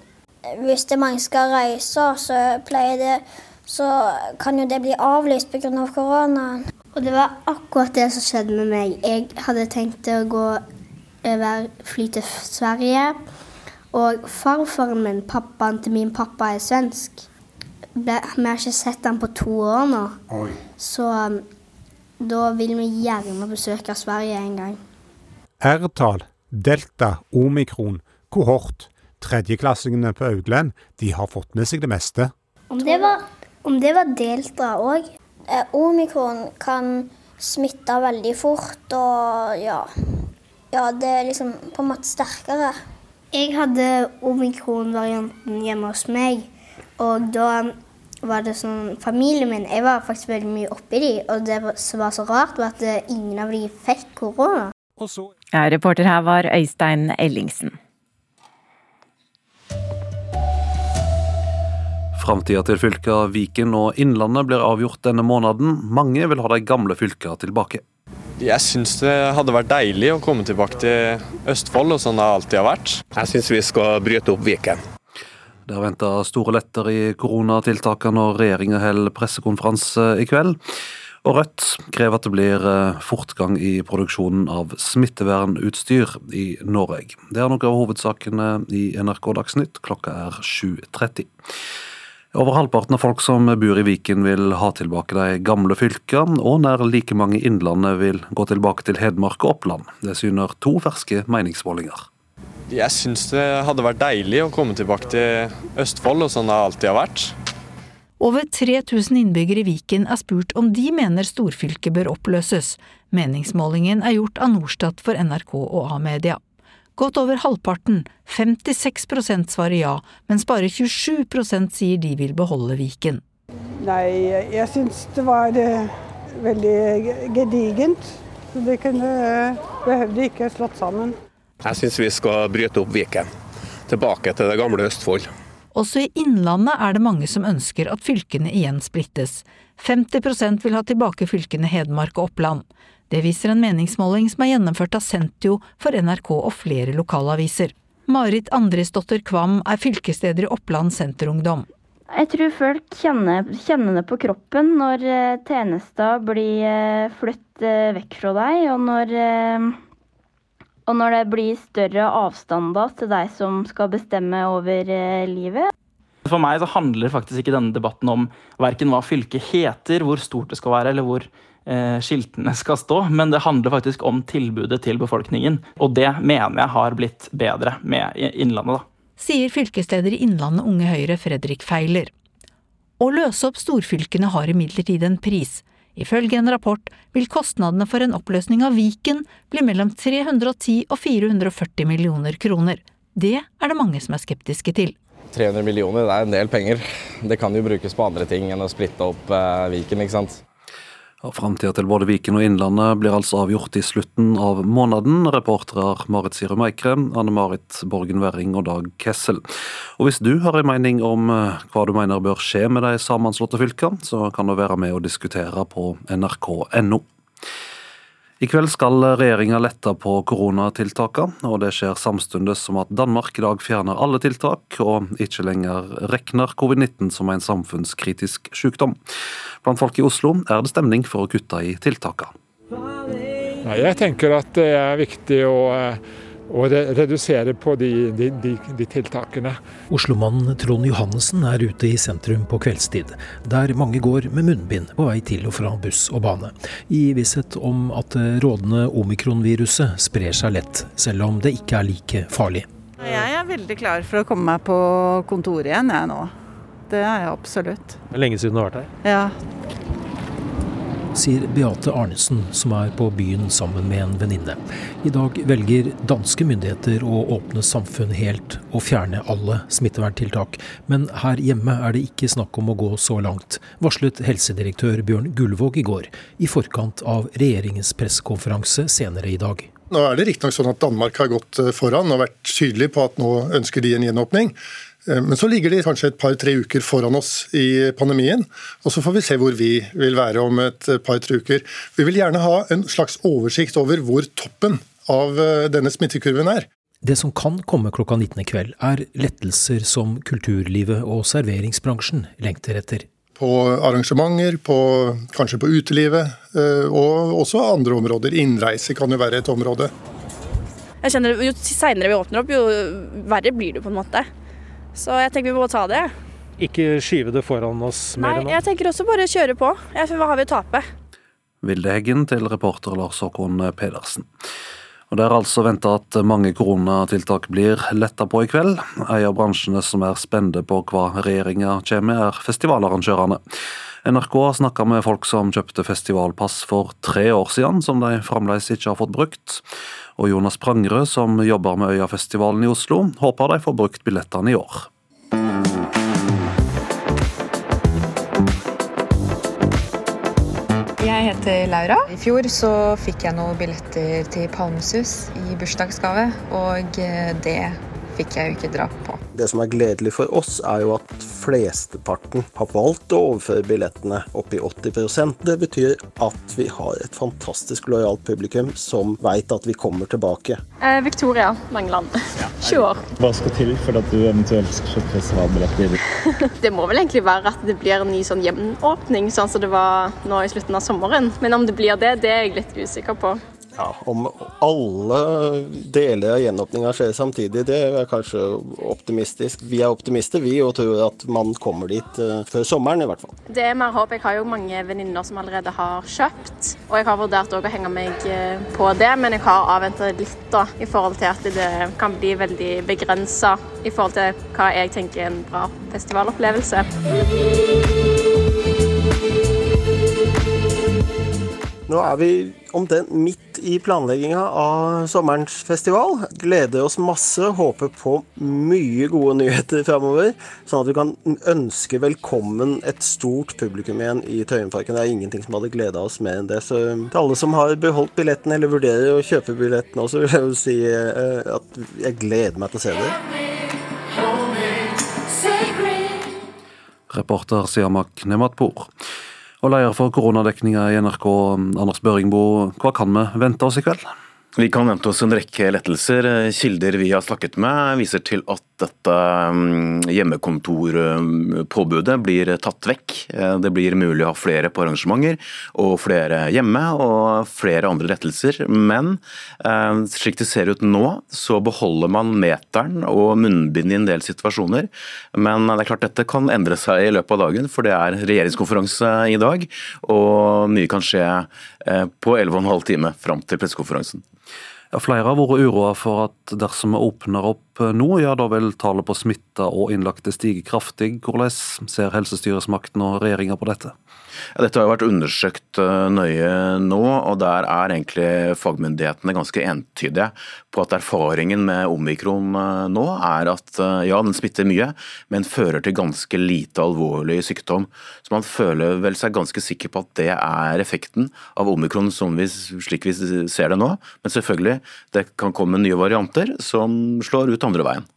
Hvis det er mange skal reise, så pleier det så kan jo det bli avlyst pga. Av koronaen. Og det var akkurat det som skjedde med meg. Jeg hadde tenkt å gå fly til Sverige. Og farfaren min, pappaen til min pappa, er svensk. vi har ikke sett han på to år nå. Oi. Så um, da vil vi gjerne besøke Sverige en gang. R-tall, delta, omikron, kohort. Tredjeklassingene på Augland de har fått med seg det meste. Om det var, om det var delta òg? Eh, omikron kan smitte veldig fort, og ja Ja, det er liksom på en måte sterkere. Jeg hadde omikron-varianten hjemme hos meg. Og da var det sånn Familien min Jeg var faktisk veldig mye oppi de, og det som var så rart, var at eh, ingen av de fikk korona. Ja, reporter her var Øystein Ellingsen. Framtida til fylka Viken og Innlandet blir avgjort denne måneden. Mange vil ha de gamle fylka tilbake. Jeg syns det hadde vært deilig å komme tilbake til Østfold, og sånn det alltid har vært. Jeg syns vi skal bryte opp Viken. Det har venta store letter i koronatiltakene når regjeringa holder pressekonferanse i kveld. Og Rødt krever at det blir eh, fortgang i produksjonen av smittevernutstyr i Norge. Det er noen av hovedsakene i NRK Dagsnytt. Klokka er 7.30. Over halvparten av folk som bor i Viken vil ha tilbake de gamle fylkene, og nær like mange i Innlandet vil gå tilbake til Hedmark og Oppland. Det syner to ferske meningsmålinger. Jeg syns det hadde vært deilig å komme tilbake til Østfold, og sånn det alltid har vært. Over 3000 innbyggere i Viken er spurt om de mener storfylket bør oppløses. Meningsmålingen er gjort av Norstat for NRK og A-media. Godt over halvparten, 56% svarer ja, mens bare 27% sier de vil beholde Viken. Nei, jeg syns det var eh, veldig gedigent. Så det kunne behøvde ikke slått sammen. Jeg syns vi skal bryte opp Viken. Tilbake til det gamle Østfold. Også i Innlandet er det mange som ønsker at fylkene igjen splittes. 50% vil ha tilbake fylkene Hedmark og Oppland. Det viser en meningsmåling som er gjennomført av Sentio for NRK og flere lokalaviser. Marit Andresdotter Kvam er fylkesleder i Oppland Senterungdom. Jeg tror folk kjenner, kjenner det på kroppen når eh, tjenester blir eh, flyttet eh, vekk fra deg, og når, og når det blir større avstander til deg som skal bestemme over livet. For meg så handler faktisk ikke denne debatten om verken hva fylket heter, hvor stort det skal være, eller hvor skiltene skal stå, men det handler faktisk om tilbudet til befolkningen. Og det mener jeg har blitt bedre med Innlandet, da. Sier fylkesleder i Innlandet Unge Høyre Fredrik Feiler. Å løse opp storfylkene har imidlertid en pris. Ifølge en rapport vil kostnadene for en oppløsning av Viken bli mellom 310 og 440 millioner kroner. Det er det mange som er skeptiske til. 300 millioner, det er en del penger. Det kan jo brukes på andre ting enn å splitte opp eh, Viken, ikke sant. Framtida til både Viken og Innlandet blir altså avgjort i slutten av måneden. Reportere Marit Sirum Eikre, Anne Marit Borgen Werring og Dag Kessel. Og Hvis du har en mening om eh, hva du mener bør skje med de sammenslåtte fylkene, så kan du være med og diskutere på nrk.no. I kveld skal regjeringa lette på koronatiltakene, og det skjer samtidig som at Danmark i dag fjerner alle tiltak, og ikke lenger regner covid-19 som en samfunnskritisk sykdom. Blant folk i Oslo er det stemning for å kutte i tiltakene. Jeg tenker at det er viktig å og redusere på de, de, de, de tiltakene. Oslomannen Trond Johannessen er ute i sentrum på kveldstid, der mange går med munnbind på vei til og fra buss og bane, i visshet om at det rådende omikronviruset sprer seg lett, selv om det ikke er like farlig. Jeg er veldig klar for å komme meg på kontoret igjen, jeg nå. Det er jeg absolutt. Det er lenge siden du har vært her? Ja sier Beate Arnesen, som er på byen sammen med en venninne. I dag velger danske myndigheter å åpne samfunn helt og fjerne alle smitteverntiltak. Men her hjemme er det ikke snakk om å gå så langt, varslet helsedirektør Bjørn Gullvåg i går, i forkant av regjeringens pressekonferanse senere i dag. Nå er det riktignok sånn at Danmark har gått foran og vært tydelig på at nå ønsker de en gjenåpning. Eh, men så ligger de kanskje et par-tre uker foran oss i pandemien. Og så får vi se hvor vi vil være om et par-tre uker. Vi vil gjerne ha en slags oversikt over hvor toppen av eh, denne smittekurven er. Det som kan komme klokka 19 i kveld, er lettelser som kulturlivet og serveringsbransjen lengter etter. På arrangementer, på, kanskje på utelivet, eh, og også andre områder. Innreise kan jo være et område. Jeg kjenner Jo seinere vi åpner opp, jo verre blir det på en måte. Så jeg tenker vi må ta det. Ikke skyve det foran oss mer nå? Nei, jeg tenker også bare kjøre på. Hva har vi å tape? Vilde Heggen til reporter Lars Håkon Pedersen. Og Det er altså venta at mange koronatiltak blir letta på i kveld. En av bransjene som er spente på hva regjeringa kommer med, er festivalarrangørene. NRK har snakka med folk som kjøpte festivalpass for tre år siden, som de fremdeles ikke har fått brukt. Og Jonas Prangerød, som jobber med Øyafestivalen i Oslo, håper de får brukt billettene i år. Jeg heter Laura. I fjor så fikk jeg noen billetter til Palmesus i bursdagsgave, og det fikk jeg jo ikke dra på. Det som er gledelig for oss, er jo at flesteparten har valgt å overføre billettene opp i 80% Det betyr at vi har et fantastisk lojalt publikum som veit at vi kommer tilbake. Eh, Victoria Mangeland, 20 år. Hva skal til for at du eventuelt skal kjøpe festivalbilletter? det må vel egentlig være at det blir en ny sånn gjenåpning, sånn som det var nå i slutten av sommeren. Men om det blir det, det er jeg litt usikker på. Ja, Om alle deler av gjenåpninga skjer samtidig, det er kanskje optimistisk. Vi er optimister vi, og tror at man kommer dit uh, før sommeren i hvert fall. Det er mer håp. Jeg har jo mange venninner som allerede har kjøpt. Og jeg har vurdert å henge meg eh, på det, men jeg har avventa litt da, i forhold til at det kan bli veldig begrensa i forhold til hva jeg tenker er en bra festivalopplevelse. Nå er vi omtrent midt i planlegginga av sommerens festival. Gleder oss masse, håper på mye gode nyheter framover. Sånn at vi kan ønske velkommen et stort publikum igjen i Tøyenparken. Det er ingenting som hadde gleda oss mer enn det. Så til alle som har beholdt billetten eller vurderer å kjøpe billetten også, vil jeg jo si eh, at jeg gleder meg til å se det. Reporter Siamak Nematpour. Og leder for koronadekninga i NRK, Anders Børingbo, hva kan vi vente oss i kveld? Vi kan vente oss en rekke lettelser. Kilder vi har snakket med viser til at dette mm, hjemmekontorpåbudet blir tatt vekk. Det blir mulig å ha flere på arrangementer og flere hjemme og flere andre rettelser. Men eh, slik det ser ut nå, så beholder man meteren og munnbind i en del situasjoner. Men det er klart dette kan endre seg i løpet av dagen, for det er regjeringskonferanse i dag. Og mye kan skje eh, på 11 15 time fram til pressekonferansen. Flere har vært uroa for at dersom vi åpner opp nå, ja da vil tallet på smitta og innlagte stige kraftig. Hvordan ser helsestyresmakten og regjeringa på dette? Dette har jo vært undersøkt eh, nøye nå, og der er egentlig fagmyndighetene ganske entydige på at erfaringen med omikron eh, nå er at eh, ja, den smitter mye, men fører til ganske lite alvorlig sykdom. Så man føler vel seg ganske sikker på at det er effekten av omikron vi, slik vi ser det nå. Men selvfølgelig, det kan komme nye varianter som slår ut andre veien.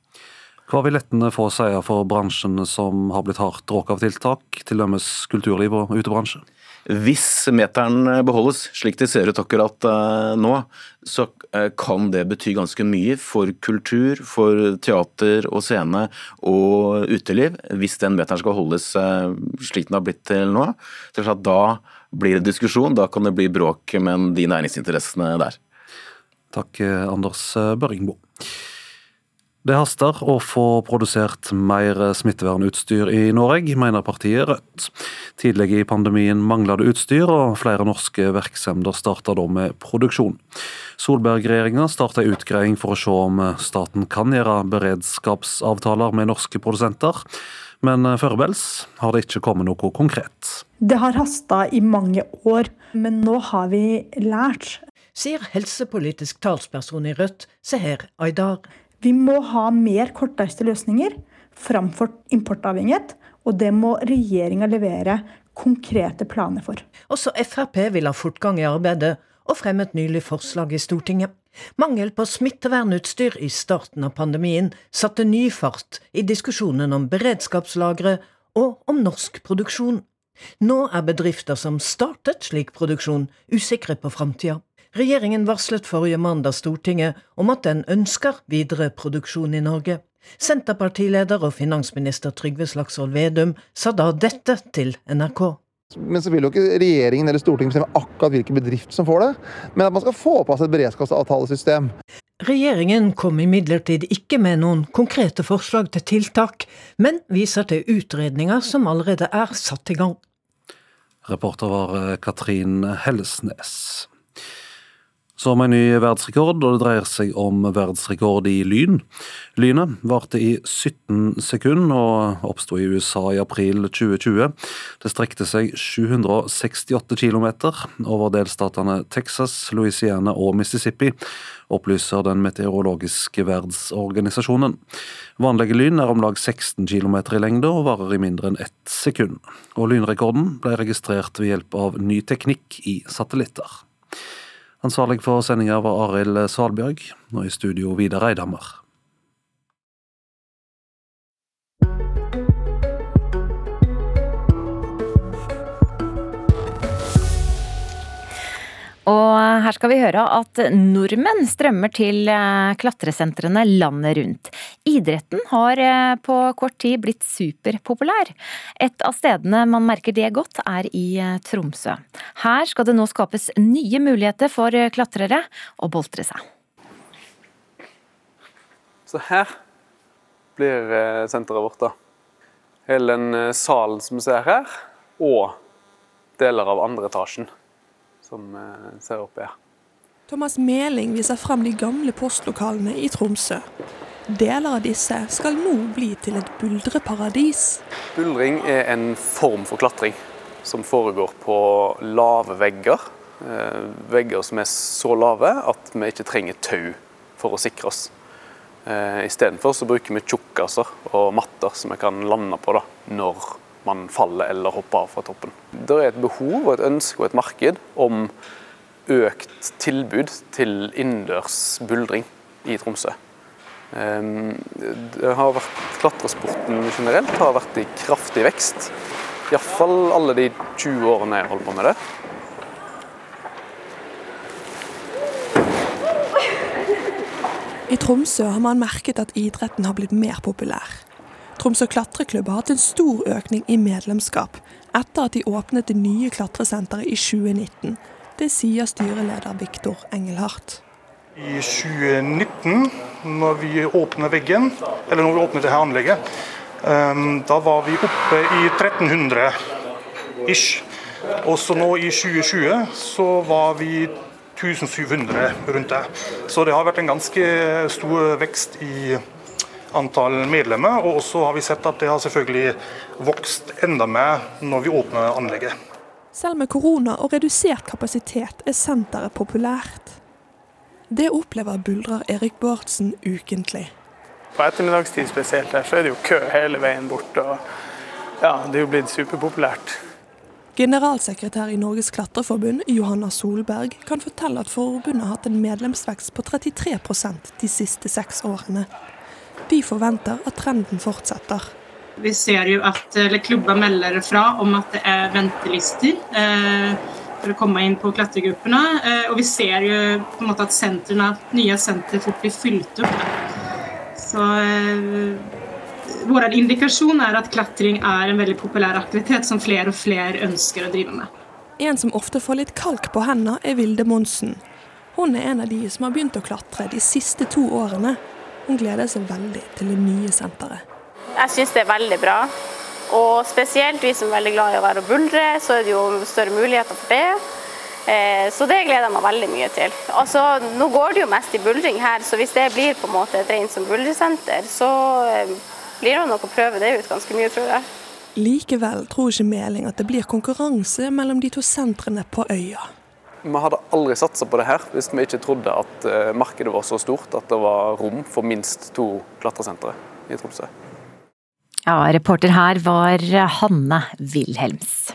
Hva vil lettene få å si for bransjene som har blitt hardt råket av tiltak, til dømmes kulturliv og utebransje? Hvis meteren beholdes, slik det ser ut akkurat eh, nå, så eh, kan det bety ganske mye for kultur, for teater og scene og uteliv. Hvis den meteren skal holdes eh, slik den har blitt til nå. Så da blir det diskusjon, da kan det bli bråk med de næringsinteressene der. Takk, Anders Børringbo. Det haster å få produsert mer smittevernutstyr i Norge, mener partiet Rødt. Tidlig i pandemien mangla det utstyr, og flere norske virksomheter starta da med produksjon. Solberg-regjeringa starta en utgreiing for å se om staten kan gjøre beredskapsavtaler med norske produsenter. Men foreløpig har det ikke kommet noe konkret. Det har hasta i mange år, men nå har vi lært. Sier helsepolitisk talsperson i Rødt, Seher Aydar. Vi må ha mer kortreiste løsninger framfor importavhengighet, og det må regjeringa levere konkrete planer for. Også Frp vil ha fortgang i arbeidet, og fremmet nylig forslag i Stortinget. Mangel på smittevernutstyr i starten av pandemien satte ny fart i diskusjonen om beredskapslagre og om norsk produksjon. Nå er bedrifter som startet slik produksjon, usikre på framtida. Regjeringen varslet forrige mandag Stortinget om at den ønsker videre produksjon i Norge. Senterpartileder og finansminister Trygve Slagsvold Vedum sa da dette til NRK. Men så vil jo ikke regjeringen eller Stortinget bestemme akkurat hvilken bedrift som får det, men at man skal få på plass et beredskapsavtalesystem. Regjeringen kom imidlertid ikke med noen konkrete forslag til tiltak, men viser til utredninger som allerede er satt i gang. Reporter var Katrin Hellesnes. Med en ny verdensrekord, og det dreier seg om verdensrekord i lyn. Lynet varte i 17 sekunder og oppsto i USA i april 2020. Det strekte seg 768 km over delstatene Texas, Louisiana og Mississippi, opplyser den meteorologiske verdsorganisasjonen. Vanlige lyn er om lag 16 km i lengde og varer i mindre enn ett sekund. Og lynrekorden ble registrert ved hjelp av ny teknikk i satellitter. Ansvarlig for sendinga var Arild Svalbjørg, og i studio Vidar Eidhammer. Og her skal vi høre at nordmenn strømmer til eh, klatresentrene landet rundt. Idretten har eh, på kort tid blitt superpopulær. Et av stedene man merker det godt, er i eh, Tromsø. Her skal det nå skapes nye muligheter for klatrere å boltre seg. Så her blir senteret vårt, da. Hele den salen som vi ser her, og deler av andre etasjen som eh, ser opp her. Thomas Meling viser frem de gamle postlokalene i Tromsø. Deler av disse skal nå bli til et buldreparadis. Buldring er en form for klatring som foregår på lave vegger. Eh, vegger som er så lave at vi ikke trenger tau for å sikre oss. Eh, Istedenfor så bruker vi tjukkaser og matter som vi kan lande på da, når man faller eller hopper av fra toppen. Det er et behov og et ønske og et marked om økt tilbud til innendørs buldring i Tromsø. Ehm, har vært, Klatresporten generelt har vært i kraftig vekst. Iallfall alle de 20 årene jeg holder på med det. I Tromsø har man merket at idretten har blitt mer populær. Tromsø klatreklubb har hatt en stor økning i medlemskap etter at de åpnet det nye klatresenteret i 2019. Det sier styreleder Viktor Engelhardt. I 2019, når vi åpnet veggen, eller når vi åpnet dette anlegget, ehm, da var vi oppe i 1300 ish. Og så nå i 2020 så var vi 1700 rundt det. Så det har vært en ganske stor vekst i antall medlemmer. Og så har vi sett at det har selvfølgelig vokst enda mer når vi åpner anlegget. Selv med korona og redusert kapasitet er senteret populært. Det opplever buldrer Erik Bårdsen ukentlig. På ettermiddagstid spesielt her, så er det jo kø hele veien bort. og ja, Det er jo blitt superpopulært. Generalsekretær i Norges klatreforbund, Johanna Solberg, kan fortelle at forbundet har hatt en medlemsvekst på 33% de siste seks årene. De forventer at trenden fortsetter. Vi ser jo at klubber melder fra om at det er ventelister eh, for å komme inn på klatregruppene. Eh, og vi ser jo på en måte at sentrene, nye sentre fort blir fylt opp. Så eh, vår indikasjon er at klatring er en veldig populær aktivitet som flere og flere ønsker å drive med. En som ofte får litt kalk på hendene, er Vilde Monsen. Hun er en av de som har begynt å klatre de siste to årene. Hun gleder seg veldig til det nye senteret. Jeg syns det er veldig bra. Og spesielt vi som er veldig glad i å være og buldre, så er det jo større muligheter for det. Eh, så det gleder jeg meg veldig mye til. Altså, nå går det jo mest i buldring her, så hvis det blir på en måte et rent som buldresenter, så eh, blir det nok å prøve det ut ganske mye, tror jeg. Likevel tror ikke Meling at det blir konkurranse mellom de to sentrene på øya. Vi hadde aldri satsa på det her hvis vi ikke trodde at eh, markedet var så stort at det var rom for minst to klatresentre i Tromsø. Ja, reporter her var Hanne Wilhelms.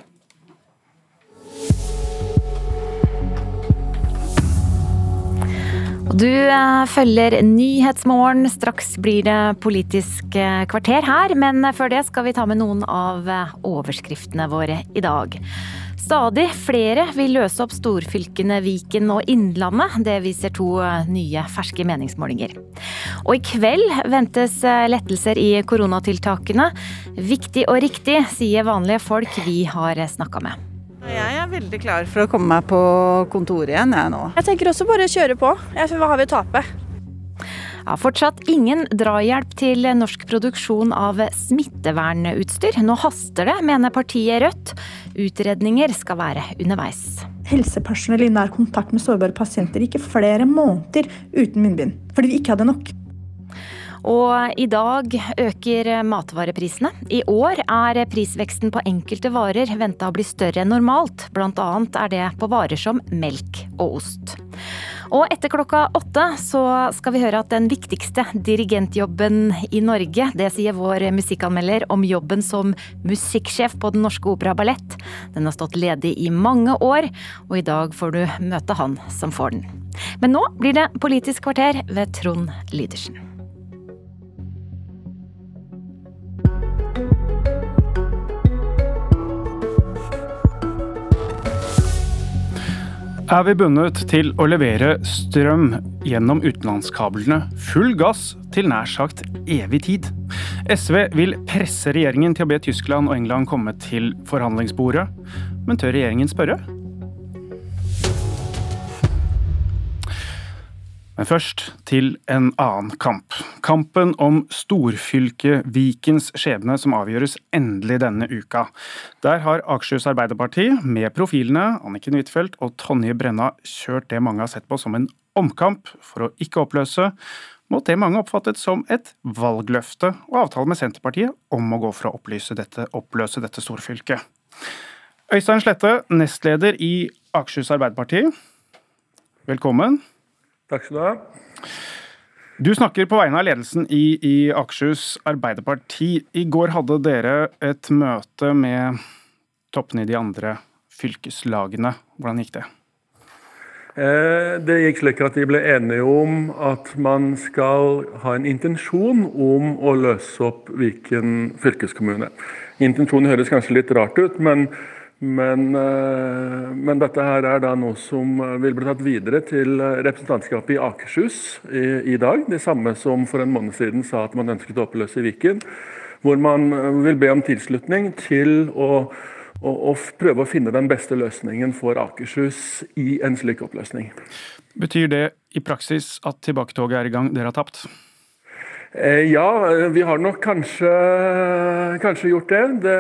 Du eh, følger Nyhetsmorgen. Straks blir det Politisk eh, kvarter her, men før det skal vi ta med noen av overskriftene våre i dag. Stadig flere vil løse opp storfylkene Viken og Innlandet. Det viser to eh, nye ferske meningsmålinger. Og i kveld ventes eh, lettelser i koronatiltakene. Viktig og riktig, sier vanlige folk vi har snakka med. Jeg er veldig klar for å komme meg på kontoret igjen, jeg nå. Jeg tenker også bare kjøre på. Hva har vi å tape? Ja, fortsatt ingen drahjelp til norsk produksjon av smittevernutstyr. Nå haster det, mener partiet Rødt. Utredninger skal være underveis. helsepersonell i nær kontakt med sårbare pasienter gikk flere måneder uten munnbind, fordi vi ikke hadde nok. Og i dag øker matvareprisene. I år er prisveksten på enkelte varer venta å bli større enn normalt. Blant annet er det på varer som melk og ost. Og etter klokka åtte så skal vi høre at den viktigste dirigentjobben i Norge, det sier vår musikkanmelder om jobben som musikksjef på Den Norske Opera Ballett. Den har stått ledig i mange år, og i dag får du møte han som får den. Men nå blir det Politisk kvarter ved Trond Lydersen. Er vi bundet til å levere strøm gjennom utenlandskablene full gass til nær sagt evig tid. SV vil presse regjeringen til å be Tyskland og England komme til forhandlingsbordet, men tør regjeringen spørre? Men først til en annen kamp. Kampen om storfylket Vikens skjebne som avgjøres endelig denne uka. Der har Akershus Arbeiderparti, med profilene Anniken Huitfeldt og Tonje Brenna, kjørt det mange har sett på som en omkamp for å ikke oppløse, mot det mange oppfattet som et valgløfte og avtale med Senterpartiet om å gå for å dette, oppløse dette storfylket. Øystein Slette, nestleder i Akershus Arbeiderparti. Velkommen. Takk skal du ha. Du snakker på vegne av ledelsen i, i Akershus Arbeiderparti. I går hadde dere et møte med toppene i de andre fylkeslagene. Hvordan gikk det? Eh, det gikk slik at de ble enige om at man skal ha en intensjon om å løse opp Viken fylkeskommune. Intensjonen høres kanskje litt rart ut, men men, eh, men, dette her er da noe som vil bli tatt videre til representantskapet i Akershus i, i, dag. Det samme som for en måned siden sa at man ønsket å oppløse Viken. Hvor man vil be om tilslutning til å, å, å prøve å finne den beste løsningen for Akershus i en slik oppløsning. Betyr det i praksis at tilbaketoget er i gang, dere har tapt? Eh, ja, vi har nok kanskje, kanskje, gjort det. Det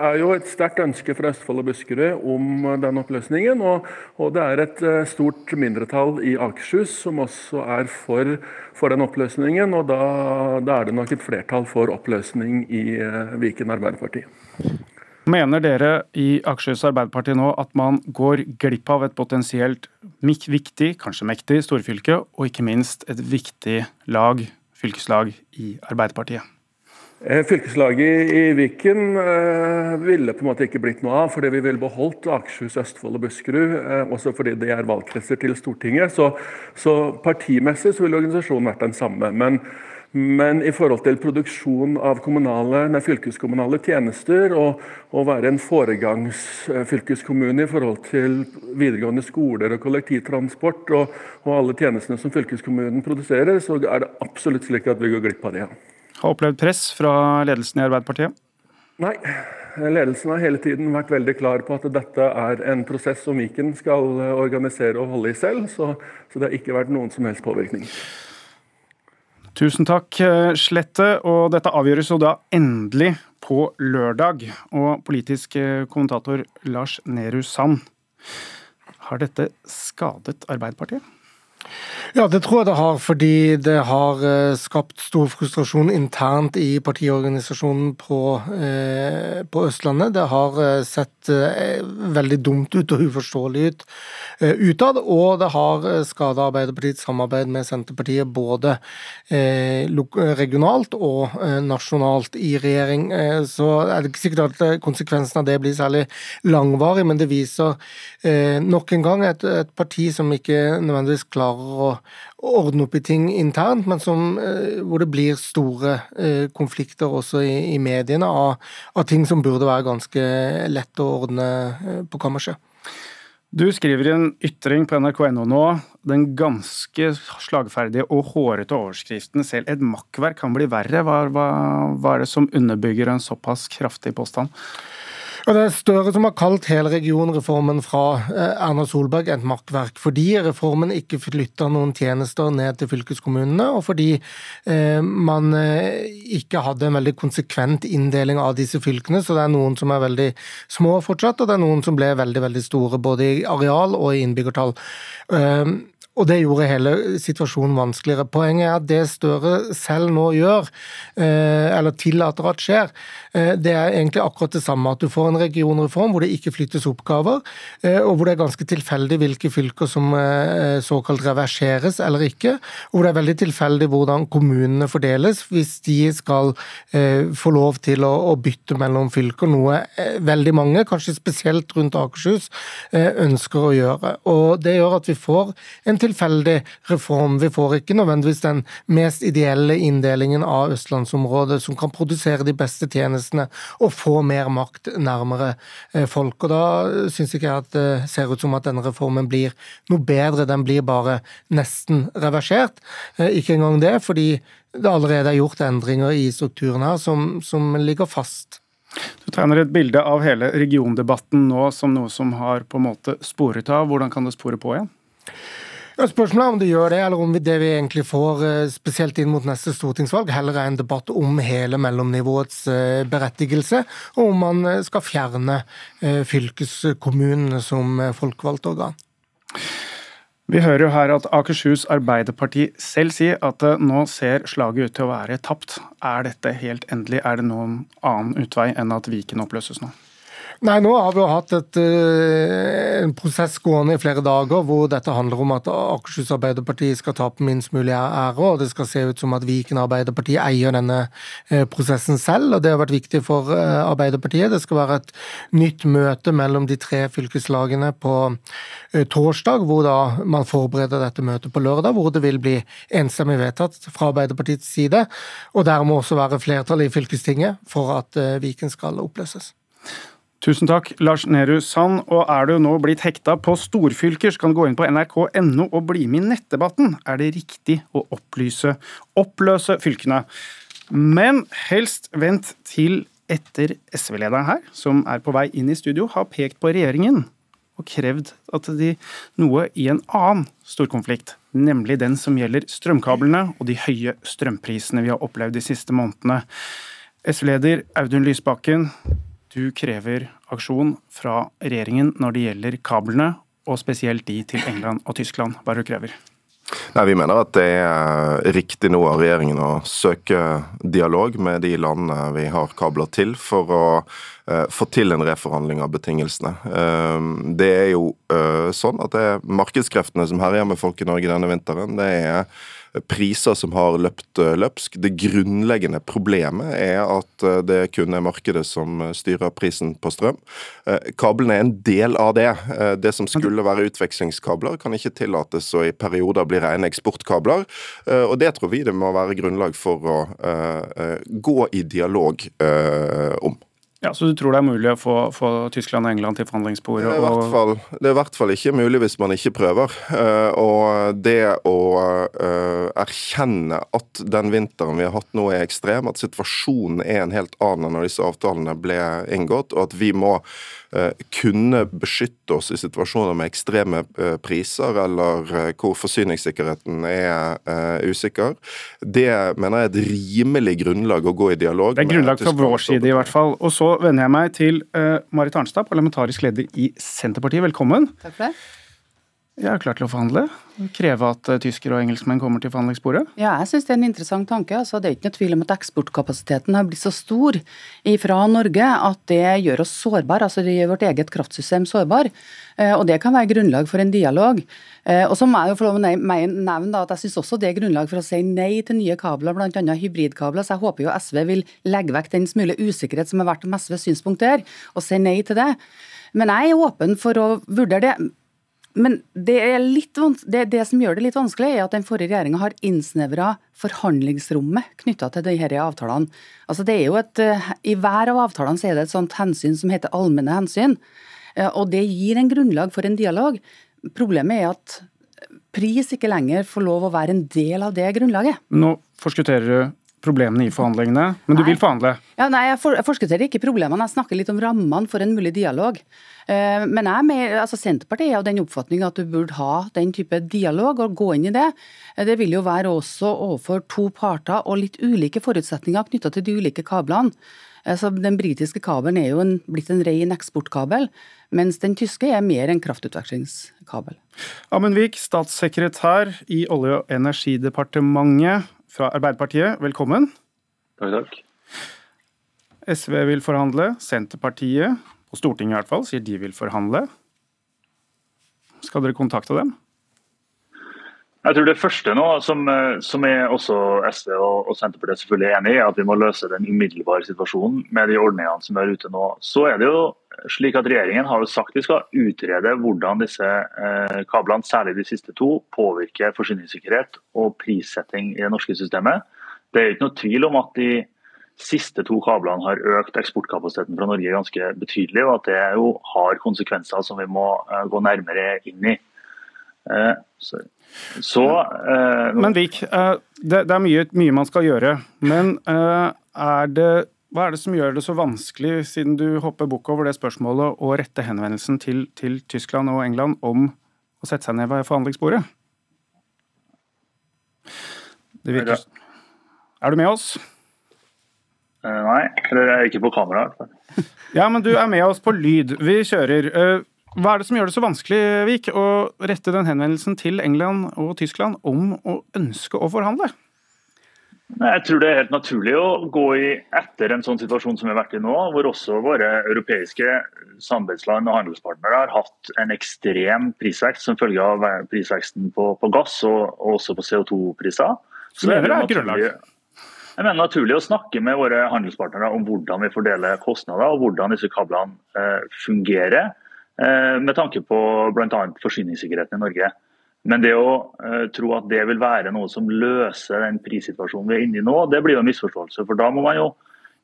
er jo et sterkt ønske fra Østfold og Buskerud om den oppløsningen. Og, og, det er et eh, stort mindretall i Akershus som også er for, for den oppløsningen. Og da, da, er det nok et flertall for oppløsning i eh, Viken Arbeiderparti. Mener dere i Akershus Arbeiderparti nå at man går glipp av et potensielt viktig, kanskje mektig, storfylke, og ikke minst et viktig lag fylkeslag i Arbeiderpartiet? Eh, fylkeslaget i Viken eh, ville på en måte ikke blitt noe av, fordi vi ville beholdt Akershus, Østfold og Buskerud. Eh, også fordi det er valgkretser til Stortinget. Så, så partimessig så ville organisasjonen vært den samme. Men, men i forhold til produksjon av kommunale, nei, fylkeskommunale tjenester og, å være en foregangsfylkeskommune i forhold til videregående skoler og kollektivtransport og, og alle tjenestene som fylkeskommunen produserer, så er det absolutt slik at vi går glipp av det. Har opplevd press fra ledelsen i Arbeiderpartiet? Nei. Ledelsen har hele tiden vært veldig klar på at dette er en prosess som Viken skal organisere og holde i selv, så, så det har ikke vært noen som helst påvirkning. Tusen takk, Slette. Og dette avgjøres jo da endelig på lørdag. Og politisk kommentator Lars Nehru Sand, har dette skadet Arbeiderpartiet? Ja, det tror jeg det har, fordi det har eh, skapt stor frustrasjon internt i partiorganisasjonen på, eh, på Østlandet. Det har eh, sett veldig dumt ut og uforståelig ut eh, utad, og det har skada Arbeiderpartiets samarbeid med Senterpartiet både regionalt og nasjonalt i regjering. Så er det ikke sikkert at konsekvensen av det blir særlig langvarig, men det viser nok en gang et, et parti som ikke nødvendigvis klarer å ordne opp i ting internt, men som, eh, hvor det blir store eh, konflikter også i, i mediene av, av, ting som burde være ganske lett å ordne eh, på kammerset. Du skriver i en ytring på nrk.no nå den ganske slagferdige og hårete overskriften 'Selv et makkverk kan bli verre'. Hva, hva, hva er det som underbygger en såpass kraftig påstand? Og Det er Støre som har kalt hele regionreformen fra eh, Erna Solberg et makkverk, fordi reformen ikke flytta noen tjenester ned til fylkeskommunene, og fordi eh, man eh, ikke hadde en veldig konsekvent inndeling av disse fylkene. Så det er noen som er veldig små fortsatt, og det er noen som ble veldig veldig store, både i areal og i innbyggertall. Og det gjorde hele situasjonen vanskeligere. Poenget er at det Støre selv nå gjør, eh, eller tillater at skjer, eh, det er egentlig akkurat det samme. At du får en regionreform hvor det ikke flyttes oppgaver, eh, og hvor det er ganske tilfeldig hvilke fylker som såkalt reverseres eller ikke. Og hvor det er veldig tilfeldig hvordan kommunene fordeles hvis de skal få lov til å bytte mellom fylker, noe veldig mange, kanskje spesielt rundt Akershus, ønsker å gjøre. Og Det gjør at vi får en tilfeldig reform. Vi får ikke nødvendigvis den mest ideelle inndelingen av østlandsområdet som kan produsere de beste tjenestene og få mer makt nærmere eh, folk. Og Da syns ikke jeg at det ser ut som at denne reformen blir noe bedre, den blir bare nesten reversert. Eh, ikke engang det, fordi det allerede er gjort endringer i strukturen her som, som ligger fast. Du tegner et bilde av hele regiondebatten nå som noe som har på en måte sporet av. Hvordan kan det spore på igjen? Spørsmålet er om det gjør det, eller om det vi egentlig får, eh, spesielt inn mot neste stortingsvalg, heller er en debatt om hele mellomnivåets eh, berettigelse, og om man eh, skal fjerne fylkeskommunene som folkevalgt organ. Vi hører jo her at Akershus Arbeiderparti selv sier at nå ser slaget ut til å være tapt. Er dette helt endelig? Er det noen annen utvei enn at Viken oppløses nå? Nei, nå har vi jo hatt et, eh, en prosess gående i flere dager hvor dette handler om at Akershus Arbeiderparti skal tape minst mulig ære, og det skal se ut som at Viken Arbeiderparti eier denne eh, prosessen selv. og Det har vært viktig for eh, Arbeiderpartiet. Det skal være et nytt møte mellom de tre fylkeslagene på torsdag, hvor da man forbereder dette møtet på lørdag, hvor det vil bli enstemmig vedtatt fra Arbeiderpartiets side, og dermed også være flertall i fylkestinget for at Viken skal oppløses. Tusen takk, Lars Nehru Sand. Og er du nå blitt hekta på storfylker, så kan du gå inn på nrk.no og bli med i nettdebatten. Er det riktig å opplyse, oppløse fylkene? Men helst vent til etter SV-lederen her, som er på vei inn i studio, har pekt på regjeringen og krevd at de noe i en annen storkonflikt, nemlig den som gjelder strømkablene og de høye strømprisene vi har opplevd de siste månedene. SV-leder Audun Lysbakken, du krever aksjon fra regjeringen når det gjelder kablene, og spesielt de til England og Tyskland. Hva er det du krever? Nei, Vi mener at det er riktig nå av regjeringen å søke dialog med de landene vi har kabler til, for å uh, få til en reforhandling av betingelsene. Uh, det er jo uh, sånn at det er markedskreftene som herjer med folk i Norge denne vinteren. Det er priser som har løpt eh, løpsk. Det grunnleggende problemet er at eh, det kun er markedet som eh, styrer prisen på strøm. Kablene er en del av det. Det som skulle være utvekslingskabler, kan ikke tillates å i perioder bli rene eksportkabler. Og det tror vi det må være grunnlag for å gå i dialog om. Ja, Så du tror det er mulig å få, få Tyskland og England til forhandlingsbordet? Det er, det er, i hvert fall ikke mulig hvis man ikke prøver. Uh, og det å uh, erkjenne at den vinteren vi har hatt nå er ekstrem, at situasjonen er en helt annen enn når disse avtalene ble inngått, og at vi må kunne beskytte oss i situasjoner med ekstreme priser, eller hvor forsyningssikkerheten er usikker, det mener jeg er et rimelig grunnlag å gå i dialog med. Det er grunnlag fra vår side i hvert fall. Og så vender jeg meg til Marit Arnstad, parlamentarisk leder i Senterpartiet. Velkommen. Takk for det. Jeg er klar til å forhandle. Kreve at uh, tyskere og engelskmenn kommer til forhandlingsbordet? Ja, jeg syns det er en interessant tanke. Altså, det er ikke noe tvil om at eksportkapasiteten har blitt så stor fra Norge at det gjør oss sårbare. Altså, det gjør vårt eget kraftsystem sårbar. Uh, og det kan være grunnlag for en dialog. Uh, og så må jeg jo få lov å nevne at jeg syns også det er grunnlag for å si nei til nye kabler, bl.a. hybridkabler. Så jeg håper jo SV vil legge vekk den smule usikkerhet som har vært om SVs synspunkt der, og si nei til det. Men jeg er åpen for å vurdere det. Men det, det, det, som gjør det litt vanskelig, er at den forrige regjeringa har innsnevra forhandlingsrommet knytta til disse avtalene. Altså det er jo et, eh, I hver av avtalene så er det et sånt hensyn som heter allmenne hensyn. Eh, og det gir en grunnlag for en dialog. Problemet er at pris ikke lenger får lov å være en del av det grunnlaget. Nå forskutterer du problemene i forhandlingene, men du vil forhandle? Ja, nei, Jeg, for, jeg forskutterer ikke problemene, jeg snakker litt om rammene for en mulig dialog. Uh, men jeg med, altså Senterpartiet er av den oppfatning at du burde ha den type dialog og gå inn i det. Uh, det vil jo være også overfor to parter og litt ulike forutsetninger knytta til de ulike kablene. Altså, den britiske kabelen er jo en, blitt en ren eksportkabel, mens den tyske er mer en kraftutvekslingskabel. Amundvik, statssekretær i Olje- og energidepartementet fra Arbeiderpartiet, velkommen. Takk, takk. SV vil forhandle. Senterpartiet, på Stortinget i hvert fall, sier de vil forhandle. Skal dere kontakte dem? Jeg tror det første nå, som, som er også SV og, og Senterpartiet selvfølgelig enig i, er at vi må løse den umiddelbare situasjonen med de ordningene som er ute nå. Så er det jo slik at Regjeringen har jo sagt vi skal utrede hvordan disse eh, kablene, særlig de siste to, påvirker forsyningssikkerhet og prissetting i det norske systemet. Det er ikke noe tvil om at de siste to kablene har økt eksportkapasiteten fra Norge ganske betydelig, og at det jo har konsekvenser som vi må eh, gå nærmere inn i. Eh, så, så eh, Men Vik, eh, det, det, er mye, mye, man skal gjøre. Men eh, er det hva er det som gjør det så vanskelig, siden du hopper bukk over det spørsmålet, å rette henvendelsen til, til, Tyskland og England om å sette seg ned ved forhandlingsbordet? Det virker Er du med oss? Uh, nei, eller jeg er ikke på kamera. ja, men du er med oss på lyd. Vi kjører. Hva er det som gjør det så vanskelig, Vik, å rette den henvendelsen til England og Tyskland om å ønske å forhandle? Jeg tror det er helt naturlig å gå i etter en sånn situasjon som vi har vært i nå, hvor også våre europeiske samarbeidsland og handelspartnere har hatt en ekstrem prisvekst som følge av prisveksten på, på gass og, og, også på CO2-priser. Så det er naturlig, jeg mener naturlig å snakke med våre handelspartnere om hvordan vi fordeler kostnader og hvordan disse kablene eh, fungerer, med tanke på bl.a. forsyningssikkerheten i Norge. Men det å uh, tro at det vil være noe som løser den prissituasjonen vi er inne i nå, det blir jo en misforståelse. For da må man jo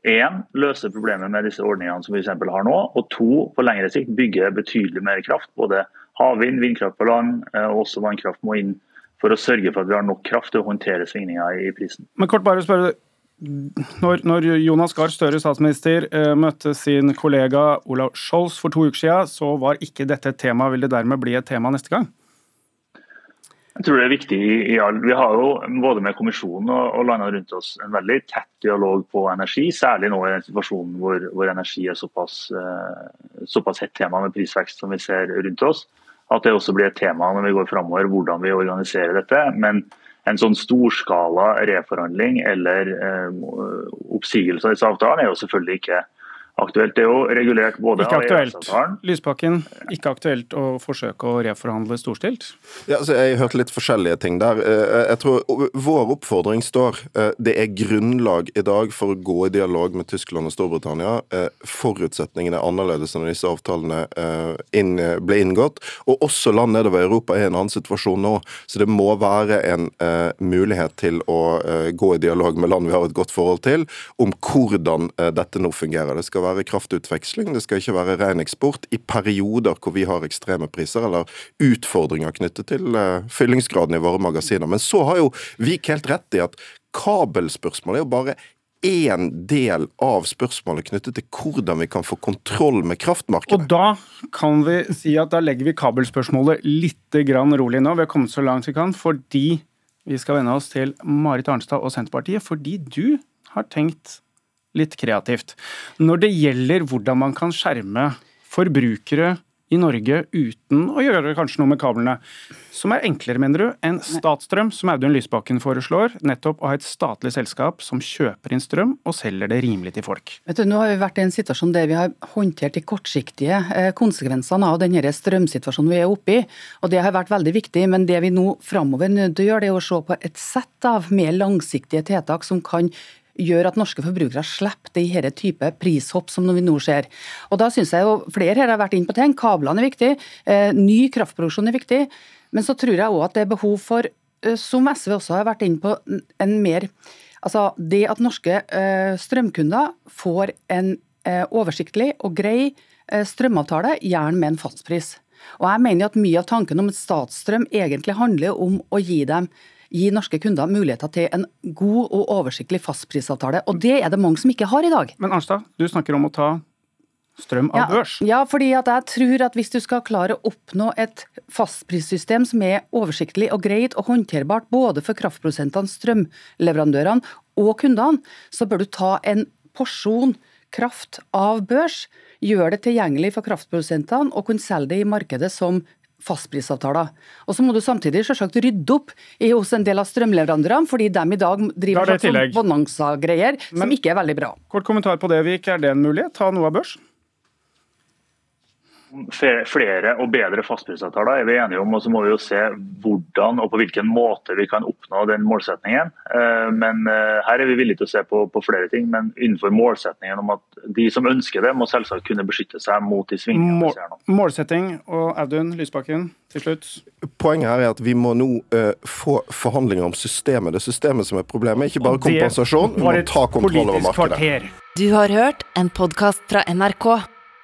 én, løse problemet med disse ordningene som vi f.eks. har nå. Og to, på lengre sikt bygge betydelig mer kraft. Både havvind, vindkraft på land uh, og også vannkraft må inn for å sørge for at vi har nok kraft til å håndtere svingninger i prisen. Men kort bare spørre, når, når Jonas Gahr Støre, statsminister, uh, møtte sin kollega Olav Scholz for to uker siden, så var ikke dette et tema. Vil det dermed bli et tema neste gang? Jeg tror det er viktig Ja, Vi har jo både med kommisjonen og landene rundt oss en veldig tett dialog på energi, særlig nå i den situasjonen hvor, hvor energi er såpass, eh, såpass hett tema med prisvekst som vi ser rundt oss. At det også blir et tema når vi går framover, hvordan vi organiserer dette. Men en sånn storskala reforhandling eller eh, oppsigelse av disse avtalene er jo selvfølgelig ikke aktuelt. Det er jo regulert både ikke aktuelt. Lysbakken, ikke aktuelt å forsøke å reforhandle storstilt? Ja, altså, jeg hørte litt forskjellige ting der. Eh, jeg tror Vår oppfordring står eh, det er grunnlag i dag for å gå i dialog med Tyskland og Storbritannia. Eh, forutsetningene er annerledes enn disse avtalene ble inngått. Og også land nedover i Europa er i en annen situasjon nå. Så det må være en mulighet til å gå i dialog med land vi har et godt forhold til, om hvordan dette nå fungerer. Det skal være kraftutveksling, det skal ikke være ren eksport i perioder hvor vi har ekstreme priser eller utfordringer knyttet til uh, fyllingsgraden i våre magasiner. Men så har jo Vik helt rett i at kabelspørsmålet er jo bare én del av spørsmålet knyttet til hvordan vi kan få kontroll med kraftmarkedet. Og da kan vi si at da legger vi kabelspørsmålet litt rolig nå. Vi har kommet så langt vi kan fordi vi skal vende oss til Marit Arnstad og Senterpartiet. Fordi du har tenkt litt kreativt. Når det gjelder hvordan man kan skjerme forbrukere i Norge uten å gjøre kanskje noe med kablene, som er enklere, mener du, enn Statstrøm, som Audun Lysbakken foreslår, nettopp å ha et statlig selskap som kjøper inn strøm og selger det rimelig til folk? Vet du, Nå har vi vært i en situasjon der vi har håndtert de kortsiktige eh, konsekvensene av denne strømsituasjonen vi er oppe i, og det har vært veldig viktig. Men det vi nå framover er nødt til å gjøre, det er å se på et sett av mer langsiktige tiltak som kan gjør at norske forbrukere slipper de her type prishopp som vi nå ser. Og da synes jeg jo Flere her har vært inne på ting. Kablene er viktig, eh, ny kraftproduksjon er viktig. Men så tror jeg òg at det er behov for, eh, som SV også har vært inne på, en mer Altså det at norske eh, strømkunder får en oversiktlig og grei strømavtale, gjerne med en fastpris. Og jeg mener at Mye av tanken om et statsstrøm egentlig handler om å gi dem gi norske kunder muligheter til en god og oversiktlig fastprisavtale. Og det er det mange som ikke har i dag. Men Arnstad, du snakker om å ta strøm av ja, børs. Ja, fordi at jeg tror at hvis du skal klare å oppnå et fastprissystem som er oversiktlig og greit og håndterbart både for kraftprodusentene, strømleverandørene og kundene, så bør du ta en porsjon kraft av børs, gjør det tilgjengelig for kraftprodusentene og kunne selge det i markedet som fastprisavtaler. Og så må du samtidig selvsagt rydde opp i hos en del av strømleverandørene, fordi de i dag driver er sånn bonanza-greier som ikke er veldig bra. Kort kommentar på det, Vik. Er det en mulighet? Ta noe av børs? Flere og bedre fastprisavtaler er vi enige om, og så må vi jo se hvordan og på hvilken måte vi kan oppnå den målsetningen. Eh, Men eh, Her er vi villige til å se på, på flere ting, men innenfor målsetningen om at de som ønsker det, må selvsagt kunne beskytte seg mot de svingningene vi ser nå. målsetting og Audun Lysbakken til slutt. Poenget her er at vi må nå uh, få forhandlinger om systemet. Det er systemet som er problemet, ikke bare kompensasjon. Vi må ta kontroll over markedet. kvarter. Du har hørt en podkast fra NRK.